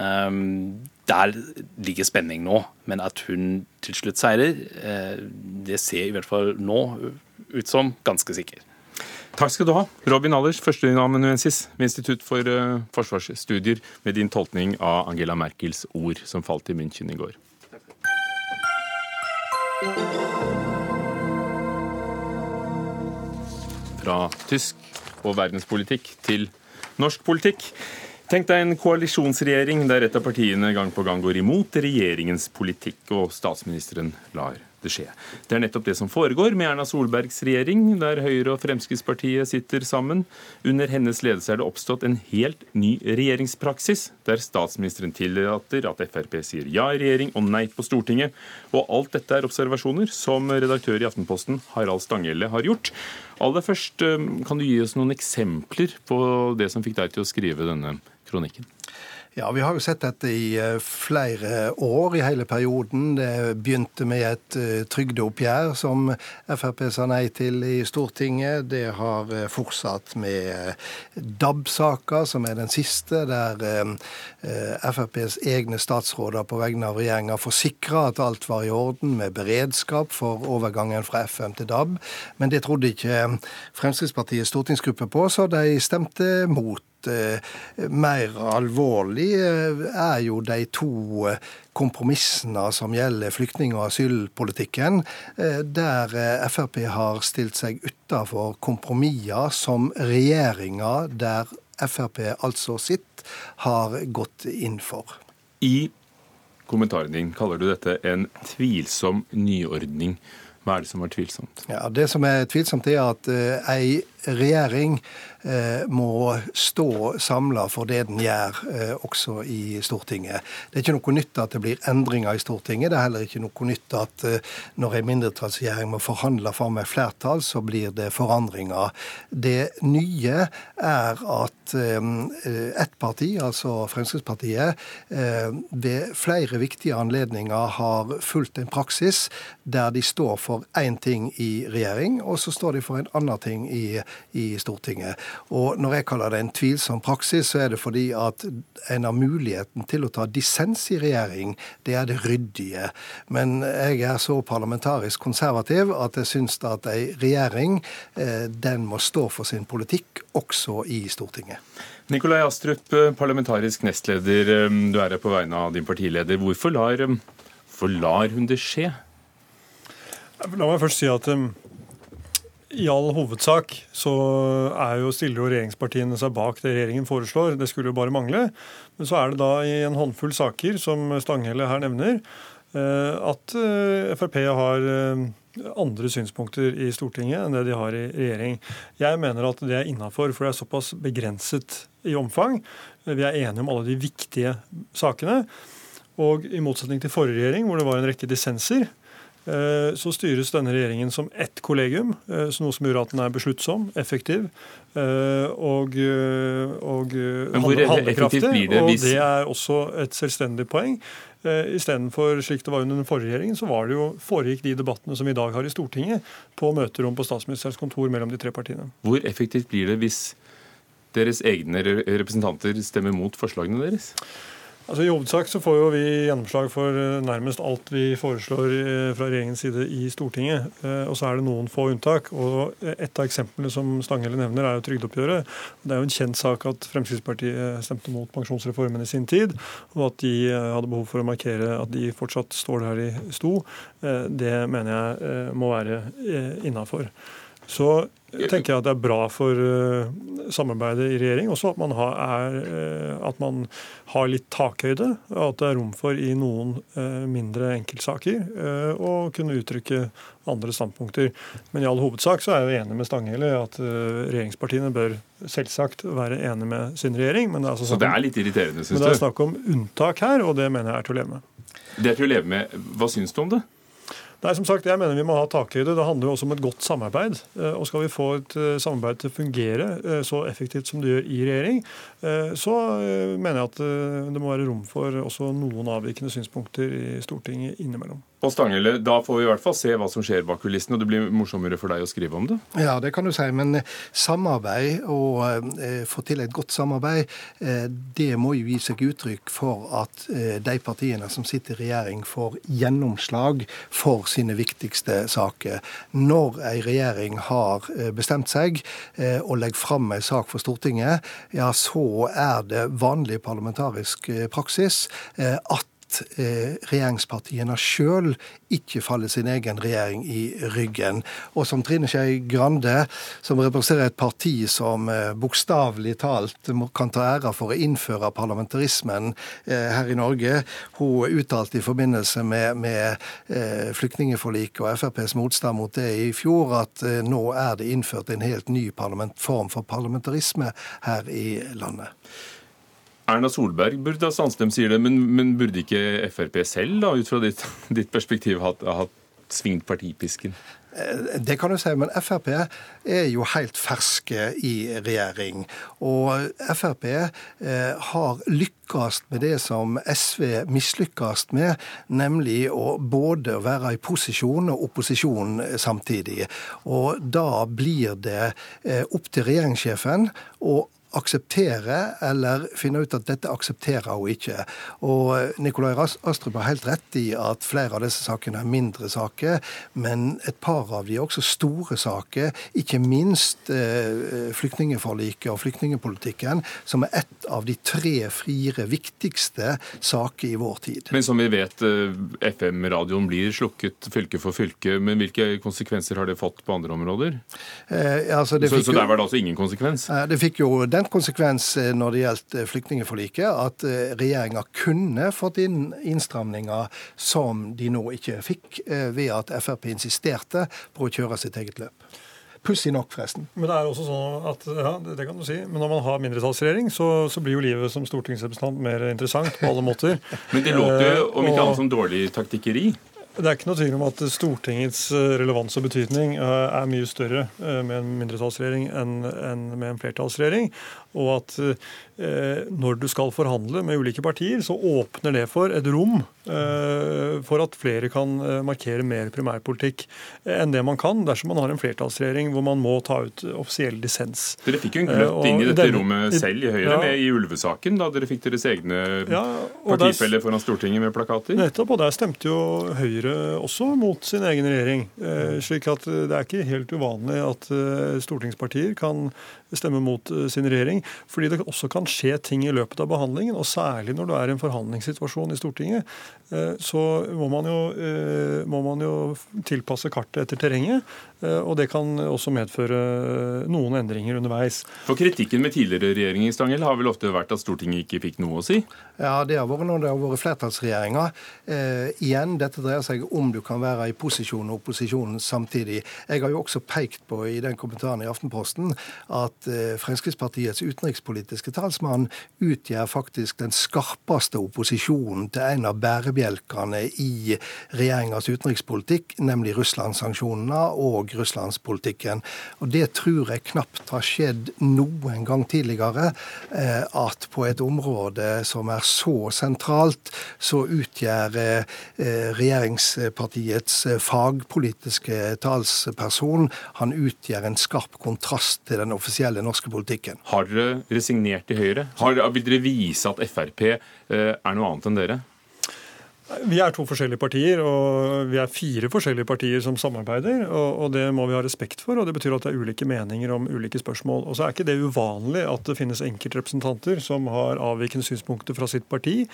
Um, der ligger spenning nå, men at hun til slutt seirer, uh, det ser i hvert fall nå ut som ganske sikker. Takk skal du ha, Robin Allers, førsteamanuensis ved Institutt for uh, forsvarsstudier, med din tolkning av Angela Merkels ord som falt i München i går. Fra tysk og verdenspolitikk til norsk politikk. Tenk deg en koalisjonsregjering der et av partiene gang på gang går imot regjeringens politikk, og statsministeren lar det skje. Det er nettopp det som foregår med Erna Solbergs regjering, der Høyre og Fremskrittspartiet sitter sammen. Under hennes ledelse er det oppstått en helt ny regjeringspraksis, der statsministeren tillater at Frp sier ja i regjering og nei på Stortinget. Og alt dette er observasjoner som redaktør i Aftenposten Harald Stanghelle har gjort. Aller først, eh, kan du gi oss noen eksempler på det som fikk deg til å skrive denne kronikken? Ja, Vi har jo sett dette i eh, flere år i hele perioden. Det begynte med et uh, trygdeoppgjør som Frp sa nei til i Stortinget. Det har uh, fortsatt med DAB-saka, som er den siste, der FrPs egne statsråder på vegne av regjeringa forsikra at alt var i orden med beredskap for overgangen fra FM til DAB. Men det trodde ikke Fremskrittspartiets stortingsgruppe på, så de stemte mot Eh, mer alvorlig eh, er jo de to eh, kompromissene som gjelder flyktning- og asylpolitikken, der Frp har stilt seg utafor kompromisser som regjeringa, der Frp altså sitt, har gått inn for. I kommentaren din kaller du dette en tvilsom nyordning. Hva er det som er tvilsomt? Ja, Det som er tvilsomt, er at ei regjering Eh, må stå samla for det den gjør, eh, også i Stortinget. Det er ikke noe nytt at det blir endringer i Stortinget. Det er heller ikke noe nytt at eh, når en mindretallsregjering må forhandle fram et flertall, så blir det forandringer. Det nye er at ett parti, altså Fremskrittspartiet, ved flere viktige anledninger har fulgt en praksis der de står for én ting i regjering, og så står de for en annen ting i, i Stortinget. Og Når jeg kaller det en tvilsom praksis, så er det fordi at en har muligheten til å ta dissens i regjering. Det er det ryddige. Men jeg er så parlamentarisk konservativ at jeg syns at ei regjering eh, den må stå for sin politikk, også i Stortinget. Nikolai Astrup, parlamentarisk nestleder. Eh, du er her på vegne av din partileder. Hvorfor lar, eh, hvorfor lar hun det skje? La meg først si at i all hovedsak så jo stiller jo regjeringspartiene seg bak det regjeringen foreslår. Det skulle jo bare mangle. Men så er det da i en håndfull saker, som Stanghelle her nevner, eh, at eh, Frp har eh, andre synspunkter i Stortinget enn det de har i regjering. Jeg mener at det er innafor, for det er såpass begrenset i omfang. Vi er enige om alle de viktige sakene. Og i motsetning til forrige regjering, hvor det var en rekke dissenser, så styres denne regjeringen som ett kollegium, så noe som gjør at den er besluttsom, effektiv eh, og, og handlekraftig. Og det er også et selvstendig poeng. Istedenfor slik det var under den forrige regjeringen, så var det jo, foregikk de debattene som vi i dag har i Stortinget, på møterom på statsministerens kontor mellom de tre partiene. Hvor effektivt blir det hvis deres egne representanter stemmer mot forslagene deres? Altså I hovedsak så får jo vi gjennomslag for eh, nærmest alt vi foreslår eh, fra regjeringens side i Stortinget. Eh, og så er det noen få unntak. og Et av eksemplene som Stanghelle nevner, er jo trygdeoppgjøret. Det er jo en kjent sak at Fremskrittspartiet stemte mot pensjonsreformen i sin tid, og at de hadde behov for å markere at de fortsatt står der de sto. Det mener jeg må være innafor. Så tenker jeg at det er bra for uh, samarbeidet i regjering også at man, har, er, uh, at man har litt takhøyde. Og at det er rom for i noen uh, mindre enkeltsaker å kunne uttrykke andre standpunkter. Men i all hovedsak så er jeg jo enig med Stanghelle i at regjeringspartiene bør selvsagt være enig med sin regjering. Men det er, altså så det er litt irriterende, syns du? Men det er snakk om unntak her, og det mener jeg er til å leve med. Det er til å leve med. Hva syns du om det? Nei, som sagt, jeg mener Vi må ha takhøyde. Det handler jo også om et godt samarbeid. Eh, og Skal vi få et eh, samarbeid til å fungere eh, så effektivt som det gjør i regjering, så mener jeg at det må være rom for også noen avvikende synspunkter i Stortinget innimellom. Og Stanghelle, Da får vi i hvert fall se hva som skjer bak kulissene, og det blir morsommere for deg å skrive om det? Ja, det kan du si. Men eh, samarbeid, og eh, få til et godt samarbeid, eh, det må jo gi seg uttrykk for at eh, de partiene som sitter i regjering, får gjennomslag for sine viktigste saker. Når ei regjering har eh, bestemt seg eh, og legger fram ei sak for Stortinget, ja, så er det vanlig parlamentarisk praksis at eh, regjeringspartiene sjøl ikke faller sin egen regjering i ryggen. Og som Trine Skei Grande, som representerer et parti som eh, bokstavelig talt kan ta æra for å innføre parlamentarismen eh, her i Norge, hun uttalte i forbindelse med, med flyktningforliket og FrPs motstand mot det i fjor at nå er det innført en helt ny form for parlamentarisme her i landet. Erna Solberg burde ha Sandstrøm sier det, men, men, burde ikke Frp selv, da, ut fra ditt, ditt perspektiv, ha hatt svingt partipisken? Eh, det kan du si, men Frp er jo helt ferske i regjering. Og Frp eh, har lykkes med det som SV mislykkes med, nemlig å både være i posisjon og opposisjon samtidig. Og da blir det eh, opp til regjeringssjefen å akseptere eller finne ut at dette aksepterer hun ikke. Og Nikolai Astrup har helt rett i at flere av disse sakene er mindre saker, men et par av de er også store saker. Ikke minst eh, flyktningeforliket og flyktningepolitikken, som er ett av de tre-fire viktigste saker i vår tid. Men som vi vet, eh, FM-radioen blir slukket fylke for fylke. Men hvilke konsekvenser har det fått på andre områder? Eh, altså så, så, der var det altså ingen konsekvens? Eh, det fikk jo den konsekvens eh, når det gjaldt eh, flyktningforliket, at eh, regjeringa kunne fått inn innstramninger som de nå ikke fikk, ved at Frp insisterte på å kjøre sitt eget løp. Pussig nok, forresten. Men det er også sånn at, ja, det kan du si, men når man har mindretallsregjering, så, så blir jo livet som stortingsrepresentant mer interessant på alle måter. men det låter jo om ikke annet som dårlig taktikkeri? Det er ikke noe tvil om at Stortingets eh, relevans og betydning eh, er mye større eh, med en mindretallsregjering enn med en flertallsregjering. Og at når du skal forhandle med ulike partier, så åpner det for et rom for at flere kan markere mer primærpolitikk enn det man kan dersom man har en flertallsregjering hvor man må ta ut offisiell dissens. Dere fikk jo en gløtt inn i dette den, rommet selv i Høyre ja, med i ulvesaken, da dere fikk deres egne ja, partifeller foran Stortinget med plakater? Nettopp, og der stemte jo Høyre også mot sin egen regjering. Eh, slik at eh, det er ikke helt uvanlig at eh, stortingspartier kan stemme mot sin regjering. Fordi det også kan skje ting i løpet av behandlingen, og særlig når du er i en forhandlingssituasjon i Stortinget, så må man jo, må man jo tilpasse kartet etter terrenget. Og det kan også medføre noen endringer underveis. For Kritikken med tidligere regjeringer Stangel, har vel ofte vært at Stortinget ikke fikk noe å si? Ja, det har vært når det har vært flertallsregjeringer. Eh, igjen, dette dreier seg om du kan være i posisjon og opposisjon samtidig. Jeg har jo også pekt på i den kommentaren i Aftenposten at eh, Fremskrittspartiets utenrikspolitiske talsmann utgjør faktisk den skarpeste opposisjonen til en av bærebjelkene i regjeringas utenrikspolitikk, nemlig Russlandssanksjonene og russlandspolitikken. Og det tror jeg knapt har skjedd noen gang tidligere, eh, at på et område som er så sentralt, så utgjør regjeringspartiets eh, fagpolitiske talsperson. Han utgjør en skarp kontrast til den offisielle offisielle norske politikken. Har dere resignert i Høyre? Har, vil dere vise at Frp eh, er noe annet enn dere? Vi er to forskjellige partier, og vi er fire forskjellige partier som samarbeider. og Det må vi ha respekt for, og det betyr at det er ulike meninger om ulike spørsmål. Og så er ikke det uvanlig at det finnes enkeltrepresentanter som har avvikende synspunkter fra sitt parti.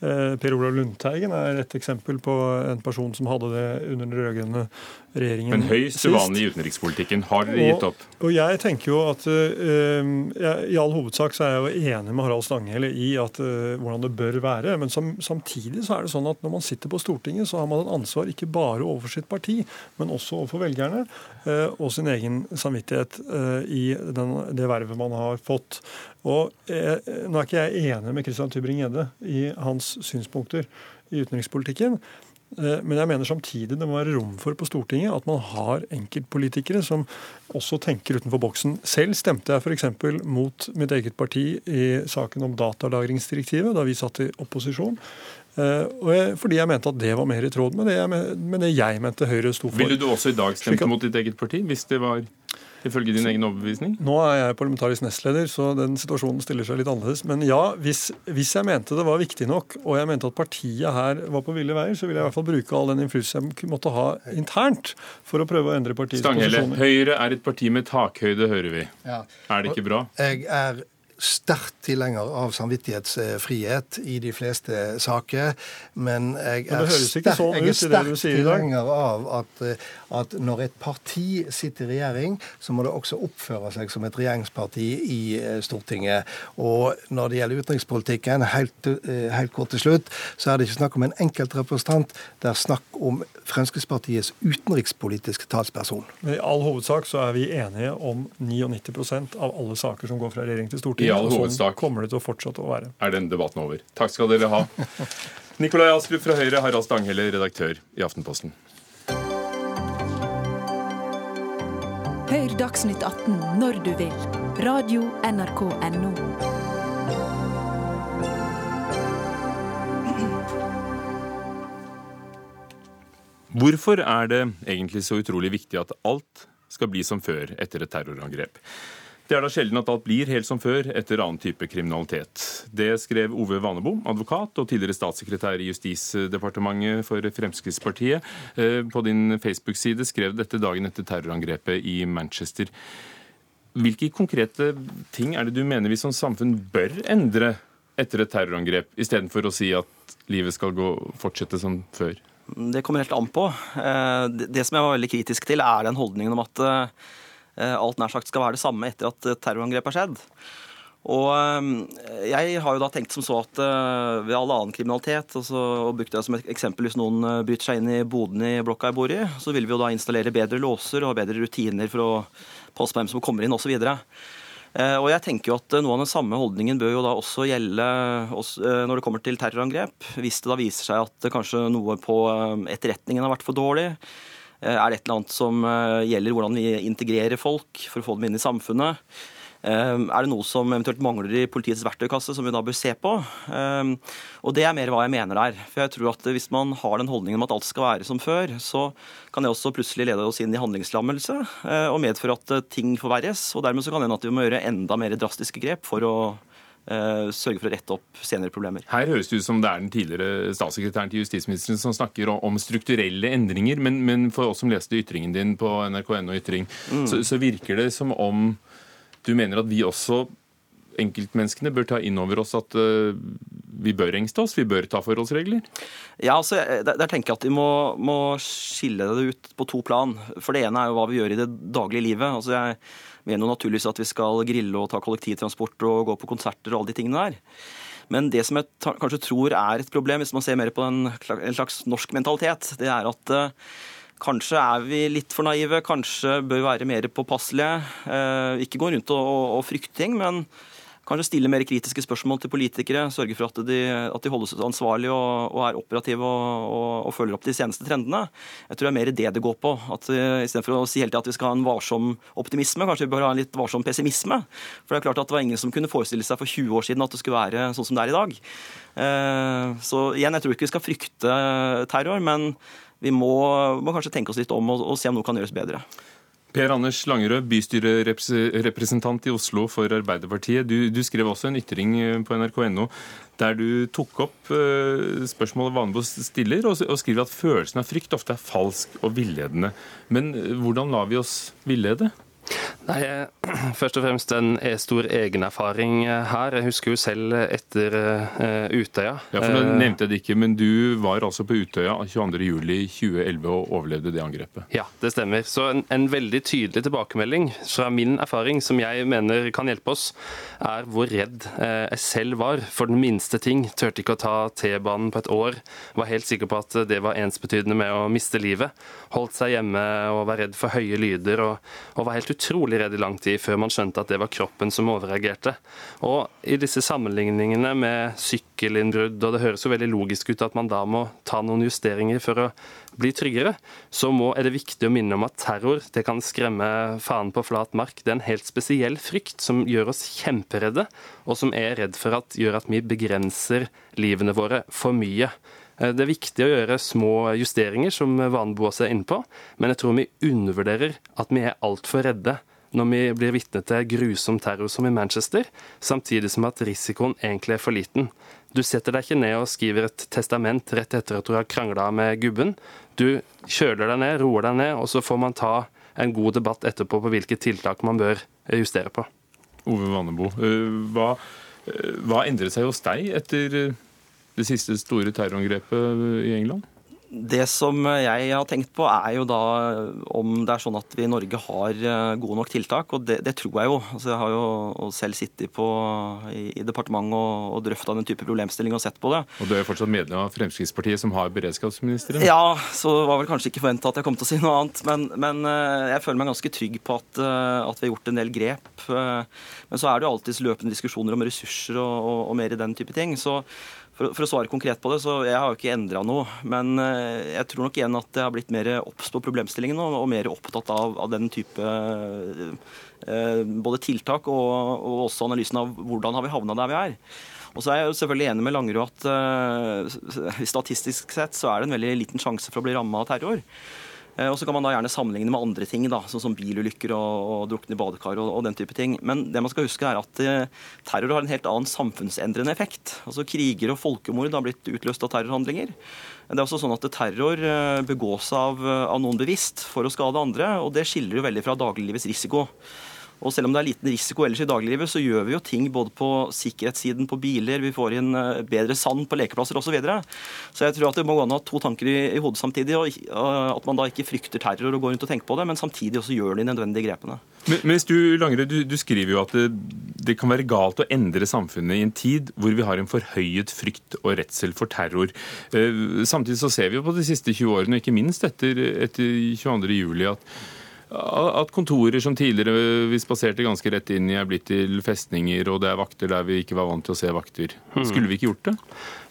Eh, per Olav Lundteigen er et eksempel på en person som hadde det under den rød-grønne regjeringen Men høyst uvanlig i utenrikspolitikken. Har dere gitt opp? Og, og jeg tenker jo at jeg, I all hovedsak så er jeg jo enig med Harald Stanghelle i at, uh, hvordan det bør være. Men som, samtidig så er det sånn at når man sitter på Stortinget, så har man et ansvar ikke bare overfor sitt parti, men også overfor velgerne eh, og sin egen samvittighet eh, i den, det vervet man har fått. Og eh, Nå er ikke jeg enig med Christian Tybring-Gjedde i hans synspunkter i utenrikspolitikken. Men jeg mener samtidig det må være rom for på Stortinget at man har enkeltpolitikere som også tenker utenfor boksen. Selv stemte jeg f.eks. mot mitt eget parti i saken om datalagringsdirektivet da vi satt i opposisjon. Jeg, fordi jeg mente at det var mer i tråd med det jeg, med det jeg mente Høyre sto for. Ville du også i dag stemt mot ditt eget parti, hvis det var ifølge din egen overbevisning? Nå er jeg parlamentarisk nestleder, så den situasjonen stiller seg litt annerledes. Men ja, hvis, hvis, jeg mente det var viktig nok, og jeg mente at partiet her var på ville veier, så ville jeg i hvert fall bruke all den innflytelse jeg måtte ha internt for å prøve å endre partiets Stanghelle, posisjoner. Høyre er et parti med takhøyde, hører vi. Ja. Er det ikke bra? Jeg er sterkt tilhenger av samvittighetsfrihet i de fleste saker. Men jeg er, sterk, jeg er sterkt tilhenger av at, at, når et parti sitter i regjering, så må det også oppføre seg som et regjeringsparti i eh, Stortinget. Og når det gjelder utenrikspolitikken, helt, eh, helt kort til slutt, så er det ikke snakk om en enkeltrepresentant. Det er snakk om Fremskrittspartiets utenrikspolitiske talsperson. I all hovedsak så er vi enige om 99% av alle saker som går fra regjering til storting. I all sånn hovedsak kommer det til å fortsette å være. Er den debatten over. Takk skal dere ha. Nikolai Astrup fra Høyre, Harald Stanghelle, redaktør i Aftenposten. Hør Dagsnytt 18 når du vil. Radio NRK Radio.nrk.no. Hvorfor er det egentlig så utrolig viktig at alt skal bli som før etter et terrorangrep? Det er da sjelden at alt blir helt som før etter annen type kriminalitet. Det skrev Ove Vanebo, advokat og tidligere statssekretær i Justisdepartementet for Fremskrittspartiet. Eh, på din Facebook-side skrev dette dagen etter terrorangrepet i Manchester. Hvilke konkrete ting er det du mener vi som samfunn bør endre etter et terrorangrep, istedenfor å si at livet skal gå, fortsette som før? Det kommer helt an på. Eh, det som jeg var veldig kritisk til, er den holdningen om at eh, alt nær sagt skal være det samme etter at terrorangrepet har skjedd. Og eh, jeg har jo da tenkt som så at eh, ved all annen kriminalitet, og brukte jeg som et eksempel hvis noen bryter seg inn i boden i blokka jeg bor i, så vil vi jo da installere bedre låser og bedre rutiner for å passe på hvem som kommer inn osv. Og jeg tenker jo at Noe av den samme holdningen bør jo da også gjelde når det kommer til terrorangrep. Hvis det da viser seg at kanskje noe på etterretningen har vært for dårlig, Eh, er det et eller annet som eh, gjelder hvordan vi integrerer folk for å få dem inn i samfunnet? Eh, er det noe som eventuelt mangler i politiets verktøykasse, som vi da bør se på? Og Det er mer hva jeg mener der. For jeg tror at Hvis man har den holdningen om at alt skal være som før, så kan det også plutselig lede oss inn i handlingslammelse og medføre at ting forverres. og Dermed så kan det hende at vi må gjøre enda mer drastiske grep for å Eh, sørge for å rette opp senere problemer. Her høres det ut som det er den tidligere statssekretæren til justisministeren som snakker om strukturelle endringer, men, men for oss som leste ytringen din på nrk.no ytring, mm. så, så virker det som om du mener at vi også enkeltmenneskene bør ta inn over oss at uh, vi bør engste oss, vi bør ta forholdsregler? Ja, altså, der, der tenker jeg at vi må, må, skille det ut på to plan. For det ene er jo hva vi gjør i det daglige livet. Altså, jeg mener jo naturligvis at vi skal grille og ta kollektivtransport og gå på konserter og alle de tingene der. Men det som jeg kanskje tror er et problem, hvis man ser mer på en, slags norsk mentalitet, det er at uh, Kanskje er vi litt for naive, kanskje bør vi være mer påpasselige. Eh, ikke gå rundt og, og, og frykte ting, men kanskje stille mer kritiske spørsmål til politikere. Sørge for at de, at de holdes ansvarlige og, og er operative og, og, og, følger opp de seneste trendene. Jeg tror det er mer det det går på. at Istedenfor å si hele tiden at vi skal ha en varsom optimisme, kanskje vi bør ha en litt varsom pessimisme. For det er klart at det var ingen som kunne forestille seg for 20 år siden at det skulle være sånn som det er i dag. Eh, så igjen, jeg tror ikke vi skal frykte terror, men vi må, må kanskje tenke oss litt om og, og se om noe kan gjøres bedre. Per Anders Langerød, bystyrerepresentant i Oslo for Arbeiderpartiet. Du, du skrev også en ytring eh, på nrk.no der du tok opp uh, spørsmålet Vanebo stiller, og, og, skriver at følelsen av frykt ofte er falsk og villedende. Men uh, hvordan lar vi oss villede? Nei, Først og fremst en stor egenerfaring her. Jeg husker jo selv etter Utøya. Ja, for Nå eh, nevnte jeg det ikke, men du var altså på Utøya 22.07.2011 og overlevde det angrepet? Ja, det stemmer. Så en, en, veldig tydelig tilbakemelding fra min erfaring, som jeg mener kan hjelpe oss, er hvor redd jeg selv var for den minste ting. Turte ikke å ta T-banen på et år. Var helt sikker på at det var ensbetydende med å miste livet. Holdt seg hjemme og var redd for høye lyder, og, og var helt utrolig redd i lang tid før man skjønte at det var kroppen som overreagerte. Og i disse sammenligningene med sykkelinnbrudd, og det høres jo veldig logisk ut at man da må ta noen justeringer for å bli tryggere, så må, er det viktig å minne om at terror det kan skremme faen på flat mark. Det er en helt spesiell frykt som gjør oss kjemperedde, og som er redd for at gjør at vi begrenser livene våre for mye. Eh, det er viktig å gjøre små justeringer, som Vanebo også er inne på, men jeg tror vi undervurderer at vi er altfor redde når vi blir vitne til grusom terror som i Manchester, samtidig som at risikoen egentlig er for liten. Du setter deg ikke ned og skriver et testament rett etter at du har krangla med gubben. Du kjøler deg ned, roer deg ned, og så får man ta en god debatt etterpå på hvilke tiltak man bør justere på. Ove Vannebo, eh, hva, eh, hva endret seg hos deg etter det siste store terrorangrepet i England? Det som jeg har tenkt på, er jo da om det er sånn at vi i Norge har eh, gode nok tiltak. Og det, det tror jeg jo. Altså jeg har jo selv sittet på, i, i departementet og, og drøfta den type problemstilling og sett på det. Og du er jo fortsatt medlem av Fremskrittspartiet, som har beredskapsministeren? Ja, så var vel kanskje ikke forventa at jeg kom til å si noe annet. Men, men, eh, jeg føler meg ganske trygg på at, eh, at, vi har gjort en del grep. Men så er det jo alltids løpende diskusjoner om ressurser og, og, og mer i den type ting. så for, for, å svare konkret på det, så jeg har jo ikke endra noe. Men eh, jeg tror nok igjen at jeg har blitt mer obs på problemstillingen og, og, mer opptatt av, av den type eh, både tiltak og, og, også analysen av hvordan har vi havna der vi er. Og så er jeg jo selvfølgelig enig med Langerud at eh, statistisk sett så er det en veldig liten sjanse for å bli ramma av terror. Eh, og så kan man da gjerne sammenligne med andre ting, da, sånn som bilulykker og, og drukne badekar og, og, den type ting. Men det man skal huske er at eh, terror har en helt annen samfunnsendrende effekt. Altså Kriger og folkemord har blitt utløst av terrorhandlinger. Det er også sånn at Terror eh, begås av, av noen bevisst for å skade andre, og det skiller jo veldig fra dagliglivets risiko. Og selv om det er liten risiko ellers i dagliglivet, så gjør vi jo ting både på sikkerhetssiden på biler, vi får inn eh, bedre sand på lekeplasser osv. Så, videre. så jeg tror at det må gå an å ha to tanker i, i hodet samtidig, og at man da ikke frykter terror og går rundt og tenker på det, men samtidig også gjør de nødvendige grepene. Men, mens du, Langre, du, du, skriver jo at det, det, kan være galt å endre samfunnet i en tid hvor vi har en forhøyet frykt og redsel for terror. Eh, samtidig så ser vi jo på de siste 20 årene, ikke minst etter, etter 22.07, at at kontorer som tidligere vi spaserte ganske rett inn i, er blitt til festninger, og det er vakter der vi ikke var vant til å se vakter. Hmm. Skulle vi ikke gjort det?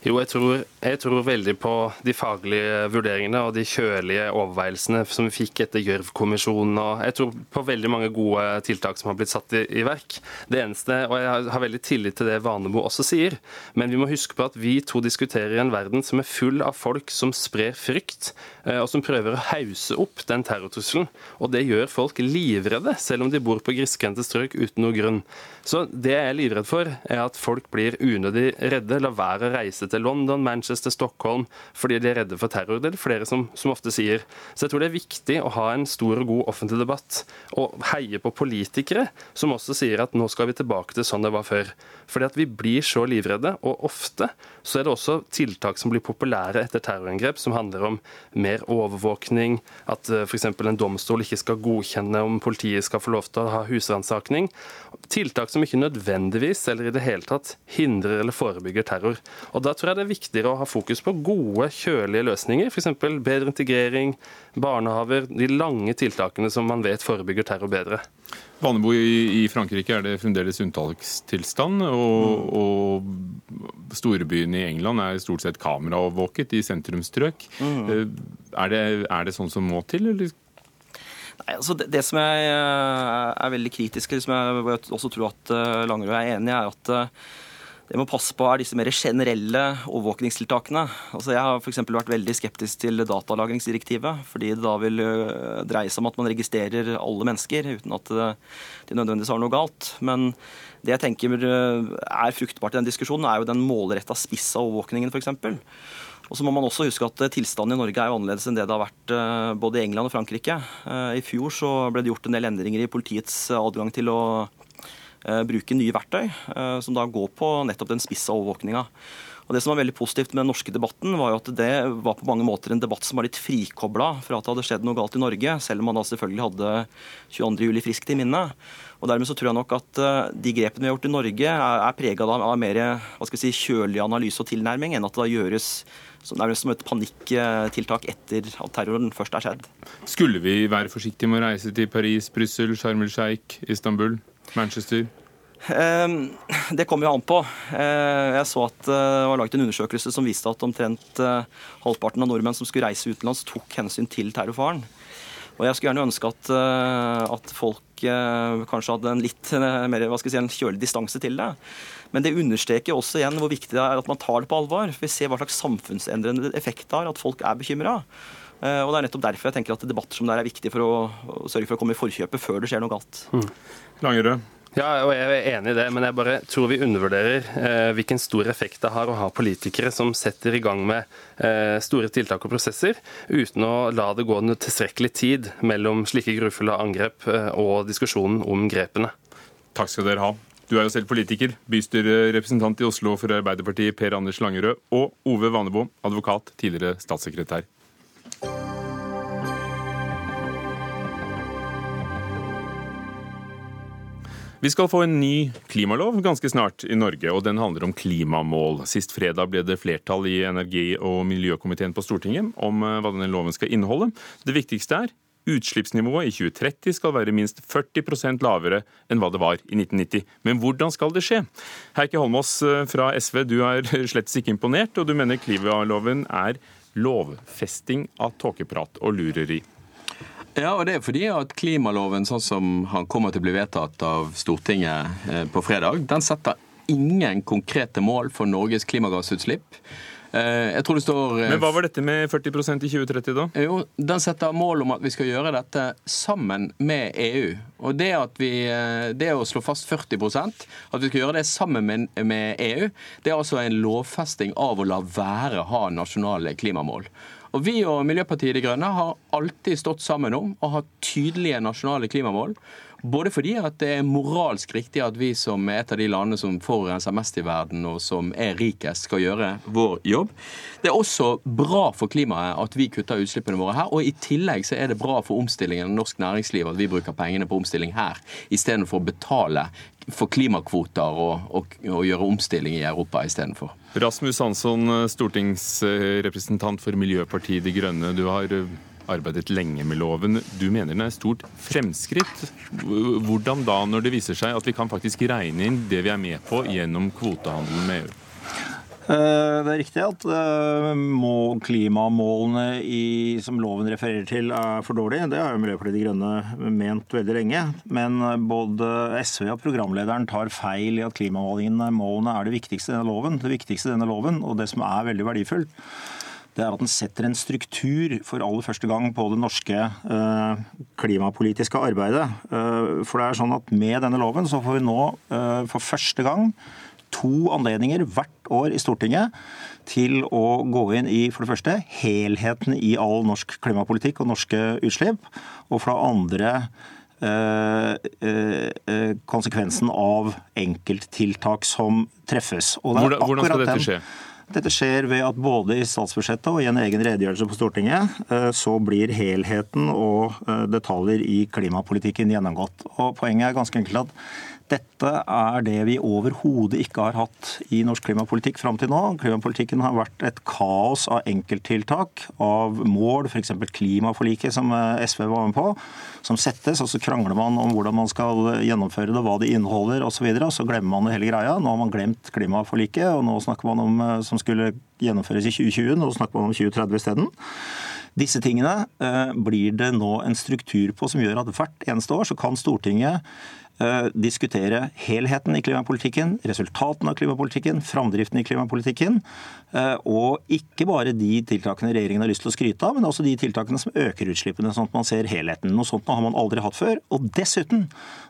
Jo, jeg tror, jeg tror, veldig på de faglige vurderingene og de kjølige overveielsene som vi fikk etter Gjørv-kommisjonen. og Jeg tror på veldig mange gode tiltak som har blitt satt i, i, verk. Det eneste, og Jeg har veldig tillit til det Vanebo også sier, men vi må huske på at vi to diskuterer i en verden som er full av folk som sprer frykt, eh, og som prøver å hause opp den terrortrusselen. Og det gjør folk livredde, selv om de bor på grisgrendte strøk uten noe grunn. Så det jeg er livredd for, er at folk blir unødig redde, lar være å reise til London, Manchester, Stockholm fordi de er redde for terror. Det er det flere som, som, ofte sier. Så jeg tror det er viktig å ha en stor og god offentlig debatt, og heie på politikere som også sier at nå skal vi tilbake til sånn det var før. Fordi at vi blir så livredde, og ofte så er det også tiltak som blir populære etter terrorangrep, som handler om mer overvåkning, at eh, f.eks. en domstol ikke skal godkjenne om politiet skal få lov til å ha husransaking. Tiltak som ikke nødvendigvis eller i det hele tatt hindrer eller forebygger terror. Og Da tror jeg det er viktigere å ha fokus på gode, kjølige løsninger, f.eks. bedre integrering, barnehaver, de lange tiltakene som man vet forebygger terror bedre. Vanebo i Frankrike er det fremdeles unntakstilstand, og, og storbyene i England er stort sett kameraovervåket i sentrumsstrøk. Mm. Eh, er, det, er, det, sånn som må til, eller Nei, altså det, det, som jeg eh, er veldig kritisk til, som jeg også tror at eh, Langerud er enig i, er at det må passe på er disse mer generelle overvåkningstiltakene. Altså jeg har f.eks. vært veldig skeptisk til datalagringsdirektivet, fordi det da vil øh, dreie seg om at man registrerer alle mennesker uten at øh, de nødvendigvis har noe galt. Men det jeg tenker øh, er fruktbart i den diskusjonen, er jo den målretta spissa overvåkningen, f.eks. Og så må man også huske at Tilstanden i Norge er jo annerledes enn det det har vært både i England og Frankrike. I fjor så ble det gjort en del endringer i politiets adgang til å Eh, bruke nye verktøy, eh, som da går på nettopp den spissa overvåkninga. Og Det som var veldig positivt med den norske debatten, var jo at det var på mange måter en debatt som var litt frikobla fra at det hadde skjedd noe galt i Norge, selv om man da selvfølgelig hadde 22.07 friskt i minne. Og Dermed så tror jeg nok at eh, de grepene vi har gjort i Norge, er, er prega av mer hva skal vi si, kjølig analyse og tilnærming, enn at det da gjøres nærmest som et panikktiltak etter at terroren først er skjedd. Skulle vi være forsiktige med å reise til Paris, Brussel, Sharm el Sheikh, Istanbul? Manchester? Ehm, det kommer jo an på. Eh, jeg så at eh, det var laget en undersøkelse som viste at omtrent eh, halvparten av nordmenn som skulle reise utenlands, tok hensyn til terrorfaren. Og Jeg skulle gjerne ønske at, at folk kanskje hadde en litt mer hva skal jeg si, en kjølig distanse til det. Men det understreker også igjen hvor viktig det er at man tar det på alvor. For Vi ser hva slags samfunnsendrende effekt det har at folk er bekymra. Og Det er nettopp derfor jeg tenker at debatter som det er viktig for å sørge for å komme i forkjøpet før det skjer noe galt. Mm. Langerød. Ja, og jeg er enig i det, men jeg bare tror vi undervurderer eh, hvilken stor effekt det har å ha politikere som setter i gang med eh, store tiltak og prosesser, uten å la det gå noe tilstrekkelig tid mellom slike grufulle angrep eh, og diskusjonen om grepene. Takk skal dere ha. Du er jo selv politiker, bystyrerepresentant i Oslo for Arbeiderpartiet Per Anders Langerød, og Ove Vanebo, advokat, tidligere statssekretær. Vi skal få en ny klimalov ganske snart i Norge, og den handler om klimamål. Sist fredag ble det flertall i energi- og miljøkomiteen på Stortinget om eh, hva denne loven skal inneholde. Det viktigste er utslippsnivået i 2030 skal være minst 40% lavere enn hva det var i 1990. Men hvordan skal det skje? Heikki Holmås eh, fra SV, du er slett ikke imponert, og du mener klimaloven er lovfesting av tåkeprat og lureri. Ja, og det er fordi at klimaloven sånn som han kommer til å bli vedtatt av Stortinget eh, på fredag, den setter ingen konkrete mål for Norges klimagassutslipp. Eh, jeg tror det står eh, Men Hva var dette med 40% i 2030, da? Jo, Den setter mål om at vi skal gjøre dette sammen med EU. Og Det, vi, det å slå fast 40% at vi skal gjøre det sammen med, med EU, det er altså en lovfesting av å la være ha nasjonale klimamål. Og Vi og Miljøpartiet De Grønne har alltid stått sammen om å ha tydelige nasjonale klimamål. Både fordi at det er moralsk riktig at vi som er et av de landene som forurenser mest i verden, og som er rikest, skal gjøre vår jobb. Det er også bra for klimaet at vi kutter utslippene våre her. Og i tillegg så er det bra for omstillingen av norsk næringsliv at vi bruker pengene på omstilling her, istedenfor å betale for klimakvoter og, og, og gjøre omstilling i Europa istedenfor. Rasmus Hansson, stortingsrepresentant for Miljøpartiet De Grønne. Du har arbeidet lenge med loven. Du mener den er stort fremskritt. Hvordan da, når det viser seg at vi kan faktisk regne inn det vi er med på gjennom kvotehandelen med EU? Eh, det er riktig at eh, klimamålene i, som loven refererer til, er for dårlige. Det har jo Miljøpartiet De Grønne ment veldig lenge. Men eh, både SV og programlederen tar feil i at klimamålene er det viktigste i denne loven. Det viktigste i denne loven, og det som er veldig verdifullt, det er at den setter en struktur for aller første gang på det norske klimapolitiske arbeidet. For det er sånn at Med denne loven så får vi nå for første gang to anledninger hvert år i Stortinget til å gå inn i for det første helheten i all norsk klimapolitikk og norske utslipp, og for det andre konsekvensen av enkelttiltak som treffes. hvordan, hvordan skal dette skje? Dette skjer ved at både i statsbudsjettet og i en egen redegjørelse på Stortinget eh, så blir helheten og eh, detaljer i klimapolitikken gjennomgått. Og Poenget er ganske enkelt at dette er det vi overhodet ikke har hatt i norsk klimapolitikk fram til nå. Klimapolitikken har vært et kaos av enkelttiltak, av mål, f.eks. klimaforliket som eh, SV var med på, som settes, og så krangler man om hvordan man skal gjennomføre det, hva det inneholder osv., og, og så glemmer man hele greia. Nå har man glemt klimaforliket, og nå snakker man om eh, som skulle gjennomføres i 2020, nå snakker man om 2030 isteden. Disse tingene eh, blir det nå en struktur på som gjør at hvert eneste år så kan Stortinget diskutere helheten i klimapolitikken, resultatene av klimapolitikken, framdriften i klimapolitikken, eh, og ikke bare de tiltakene regjeringen har lyst til å skryte av, men også de tiltakene som øker utslippene, sånn at man ser helheten. Noe sånt har man aldri hatt før. Og dessuten,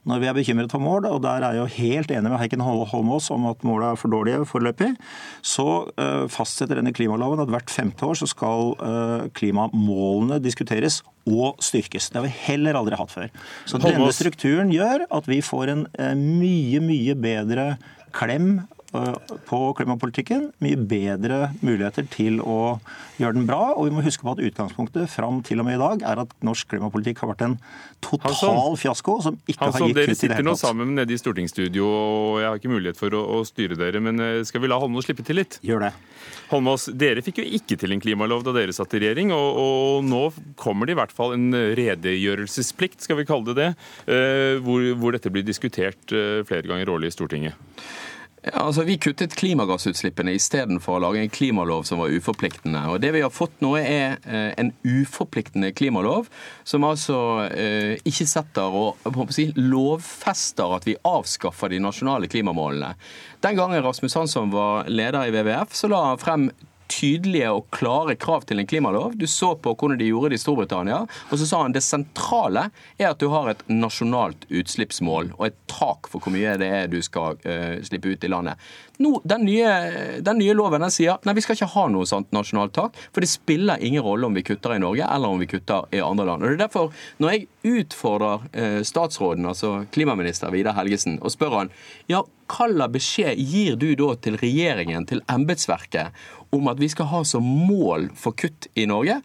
når vi er bekymret for mål, og der er jeg jo helt enig med Heiken Holmås om at målene er for dårlige foreløpig, så eh, fastsetter denne klimaloven at hvert femte år så skal eh, klimamålene diskuteres og styrkes. Det har vi heller aldri hatt før. Så denne strukturen gjør at vi får en eh, mye, mye bedre klem på klimapolitikken. Mye bedre muligheter til å gjøre den bra. Og vi må huske på at utgangspunktet fram til og med i dag er at norsk klimapolitikk har vært en total Hansson. fiasko som ikke Hansson, har gitt dere kutt i det sitter nå tatt. sammen nede i stortingsstudio, og jeg har ikke mulighet for å, å styre dere, men eh, skal vi la Holmås slippe til litt? Gjør det. Holmås, dere fikk jo ikke til en klimalov da dere satt i regjering, og, og nå kommer det i hvert fall en redegjørelsesplikt, skal vi kalle det det, eh, hvor, hvor dette blir diskutert eh, flere ganger årlig i Stortinget. Altså Vi kuttet klimagassutslippene istedenfor å lage en klimalov som var uforpliktende. Og Det vi har fått nå, er eh, en uforpliktende klimalov, som altså eh, ikke setter og si, lovfester at vi avskaffer de nasjonale klimamålene. Den gangen Rasmus Hansson var leder i WWF, så la han frem tydelige og klare krav til en klimalov. Du så på hvordan de gjorde det i Storbritannia, og så sa han det sentrale er at du har et nasjonalt utslippsmål og et tak for hvor mye det er du skal uh, slippe ut i landet. Nå, den, nye, den nye loven den sier nei, vi skal ikke ha noe sånt nasjonalt tak, for det spiller ingen rolle om vi kutter i Norge eller om vi kutter i andre land. Og det er derfor, når jeg utfordrer eh, statsråden, altså klimaminister Vidar Helgesen, og spør han ja, hva slags beskjed gir du da til regjeringen, til embetsverket, om at vi skal ha som mål for kutt i Norge,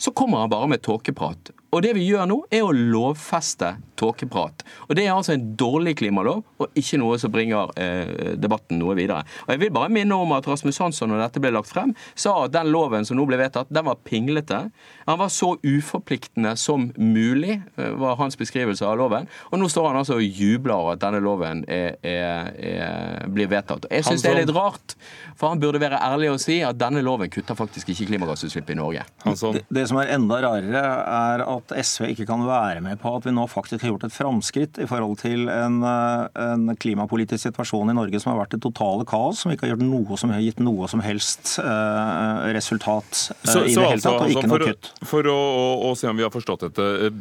så kommer han bare med tåkeprat. Og det vi gjør nå, er å lovfeste tåkeprat. Og det er altså en dårlig klimalov, og ikke noe som bringer eh, debatten noe videre. Og jeg vil bare minne om at Rasmus Hansson, når dette ble lagt frem, sa at den loven som nå ble vedtatt, den var pinglete. Han var så uforpliktende som mulig, eh, var hans beskrivelse av loven. Og nå står han altså og jubler over at denne loven er, er, er, blir vedtatt. Jeg syns det er litt rart, for han burde være ærlig og si at denne loven kutter faktisk ikke klimagassutslipp i Norge. Det, det som er enda rarere, er at SV ikke kan være med på at vi nå faktisk har gjort et framskritt i forhold til en, eh, en klimapolitisk situasjon i Norge som har vært det totale kaos, som ikke har gjort noe som har gitt noe som helst eh, resultat eh, Så, i det hele altså, tatt, og altså ikke for, noe kutt. for å, å, å se om vi har forstått dette.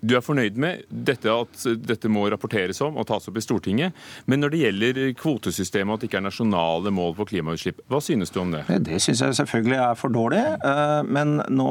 Eh, Du er fornøyd med dette at dette må rapporteres om og tas opp i Stortinget. Men når det gjelder kvotesystemet og at det ikke er nasjonale mål på klimautslipp, hva synes du om det? Det synes jeg selvfølgelig er for dårlig. eh, Men nå,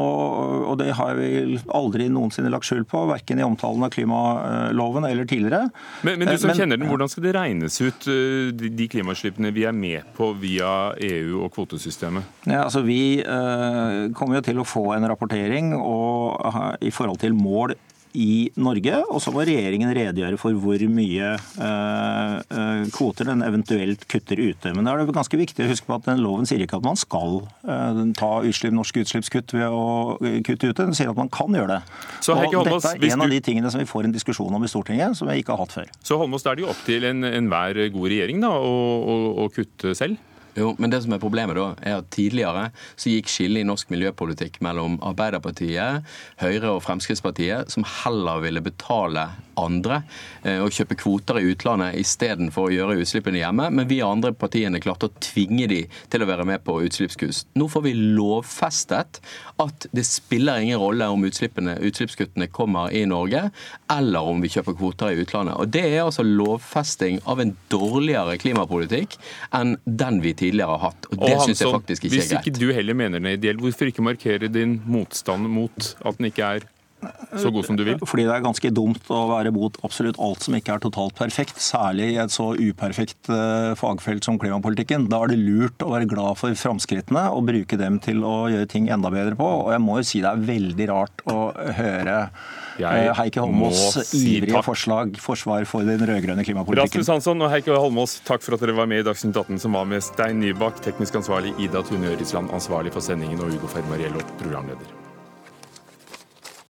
og det har vi aldri noensinne lagt skjul på, verken i omtalen av klimaloven eller tidligere. Men, men du som men, kjenner den, hvordan skal det regnes ut eh, de, klimautslippene vi er med på via EU og kvotesystemet? Ja, altså Vi eh, kommer jo til å få en rapportering og, eh, i forhold til mål i Norge, og så må regjeringen redegjøre for hvor mye eh, eh, kvoter den eventuelt kutter ute. Men da er det ganske viktig å huske på at den loven sier ikke at man skal eh, ta utslipp, norske utslippskutt ved å eh, kutte ute, den sier at man kan gjøre det. Så og Holmås, dette er en av de tingene som vi får en diskusjon om i Stortinget, som jeg ikke har hatt før. Så Holmås, da er det jo opp til en- enhver god regjering da, å, å, å kutte selv? Jo, men det som er problemet da, er at tidligere så gikk skillet i norsk miljøpolitikk mellom Arbeiderpartiet, Høyre og Fremskrittspartiet, som heller ville betale andre å og kjøpe kvoter i utlandet istedenfor å gjøre utslippene hjemme. Men vi andre partiene klarte å tvinge de til å være med på utslippskutt. Nå får vi lovfestet at det spiller ingen rolle om utslippskuttene kommer i Norge, eller om vi kjøper kvoter i utlandet. Og Det er altså lovfesting av en dårligere klimapolitikk enn den vi tidligere har hatt. Og Det syns jeg faktisk ikke er greit. Hvis ikke du heller mener den er ideell, hvorfor ikke markere din motstand mot at den ikke er så god som du vil? Fordi det er ganske dumt å være mot absolutt alt som ikke er totalt perfekt, særlig i et så uperfekt eh, fagfelt som klimapolitikken. Da er det lurt å være glad for framskrittene og bruke dem til å gjøre ting enda bedre på. Og jeg må jo si det er veldig rart å høre Jeg eh, Heikki Holmås si ivrige takk. forslag, forsvar for den rød-grønne klimapolitikken. Rasmus Hansson og Heikki Holmås, takk for at dere var med i Dagsnytt 18, som var med Stein Nybakk, teknisk ansvarlig, Ida Tune Ørisland, ansvarlig for sendingen, og Ugo Fermariello, programleder.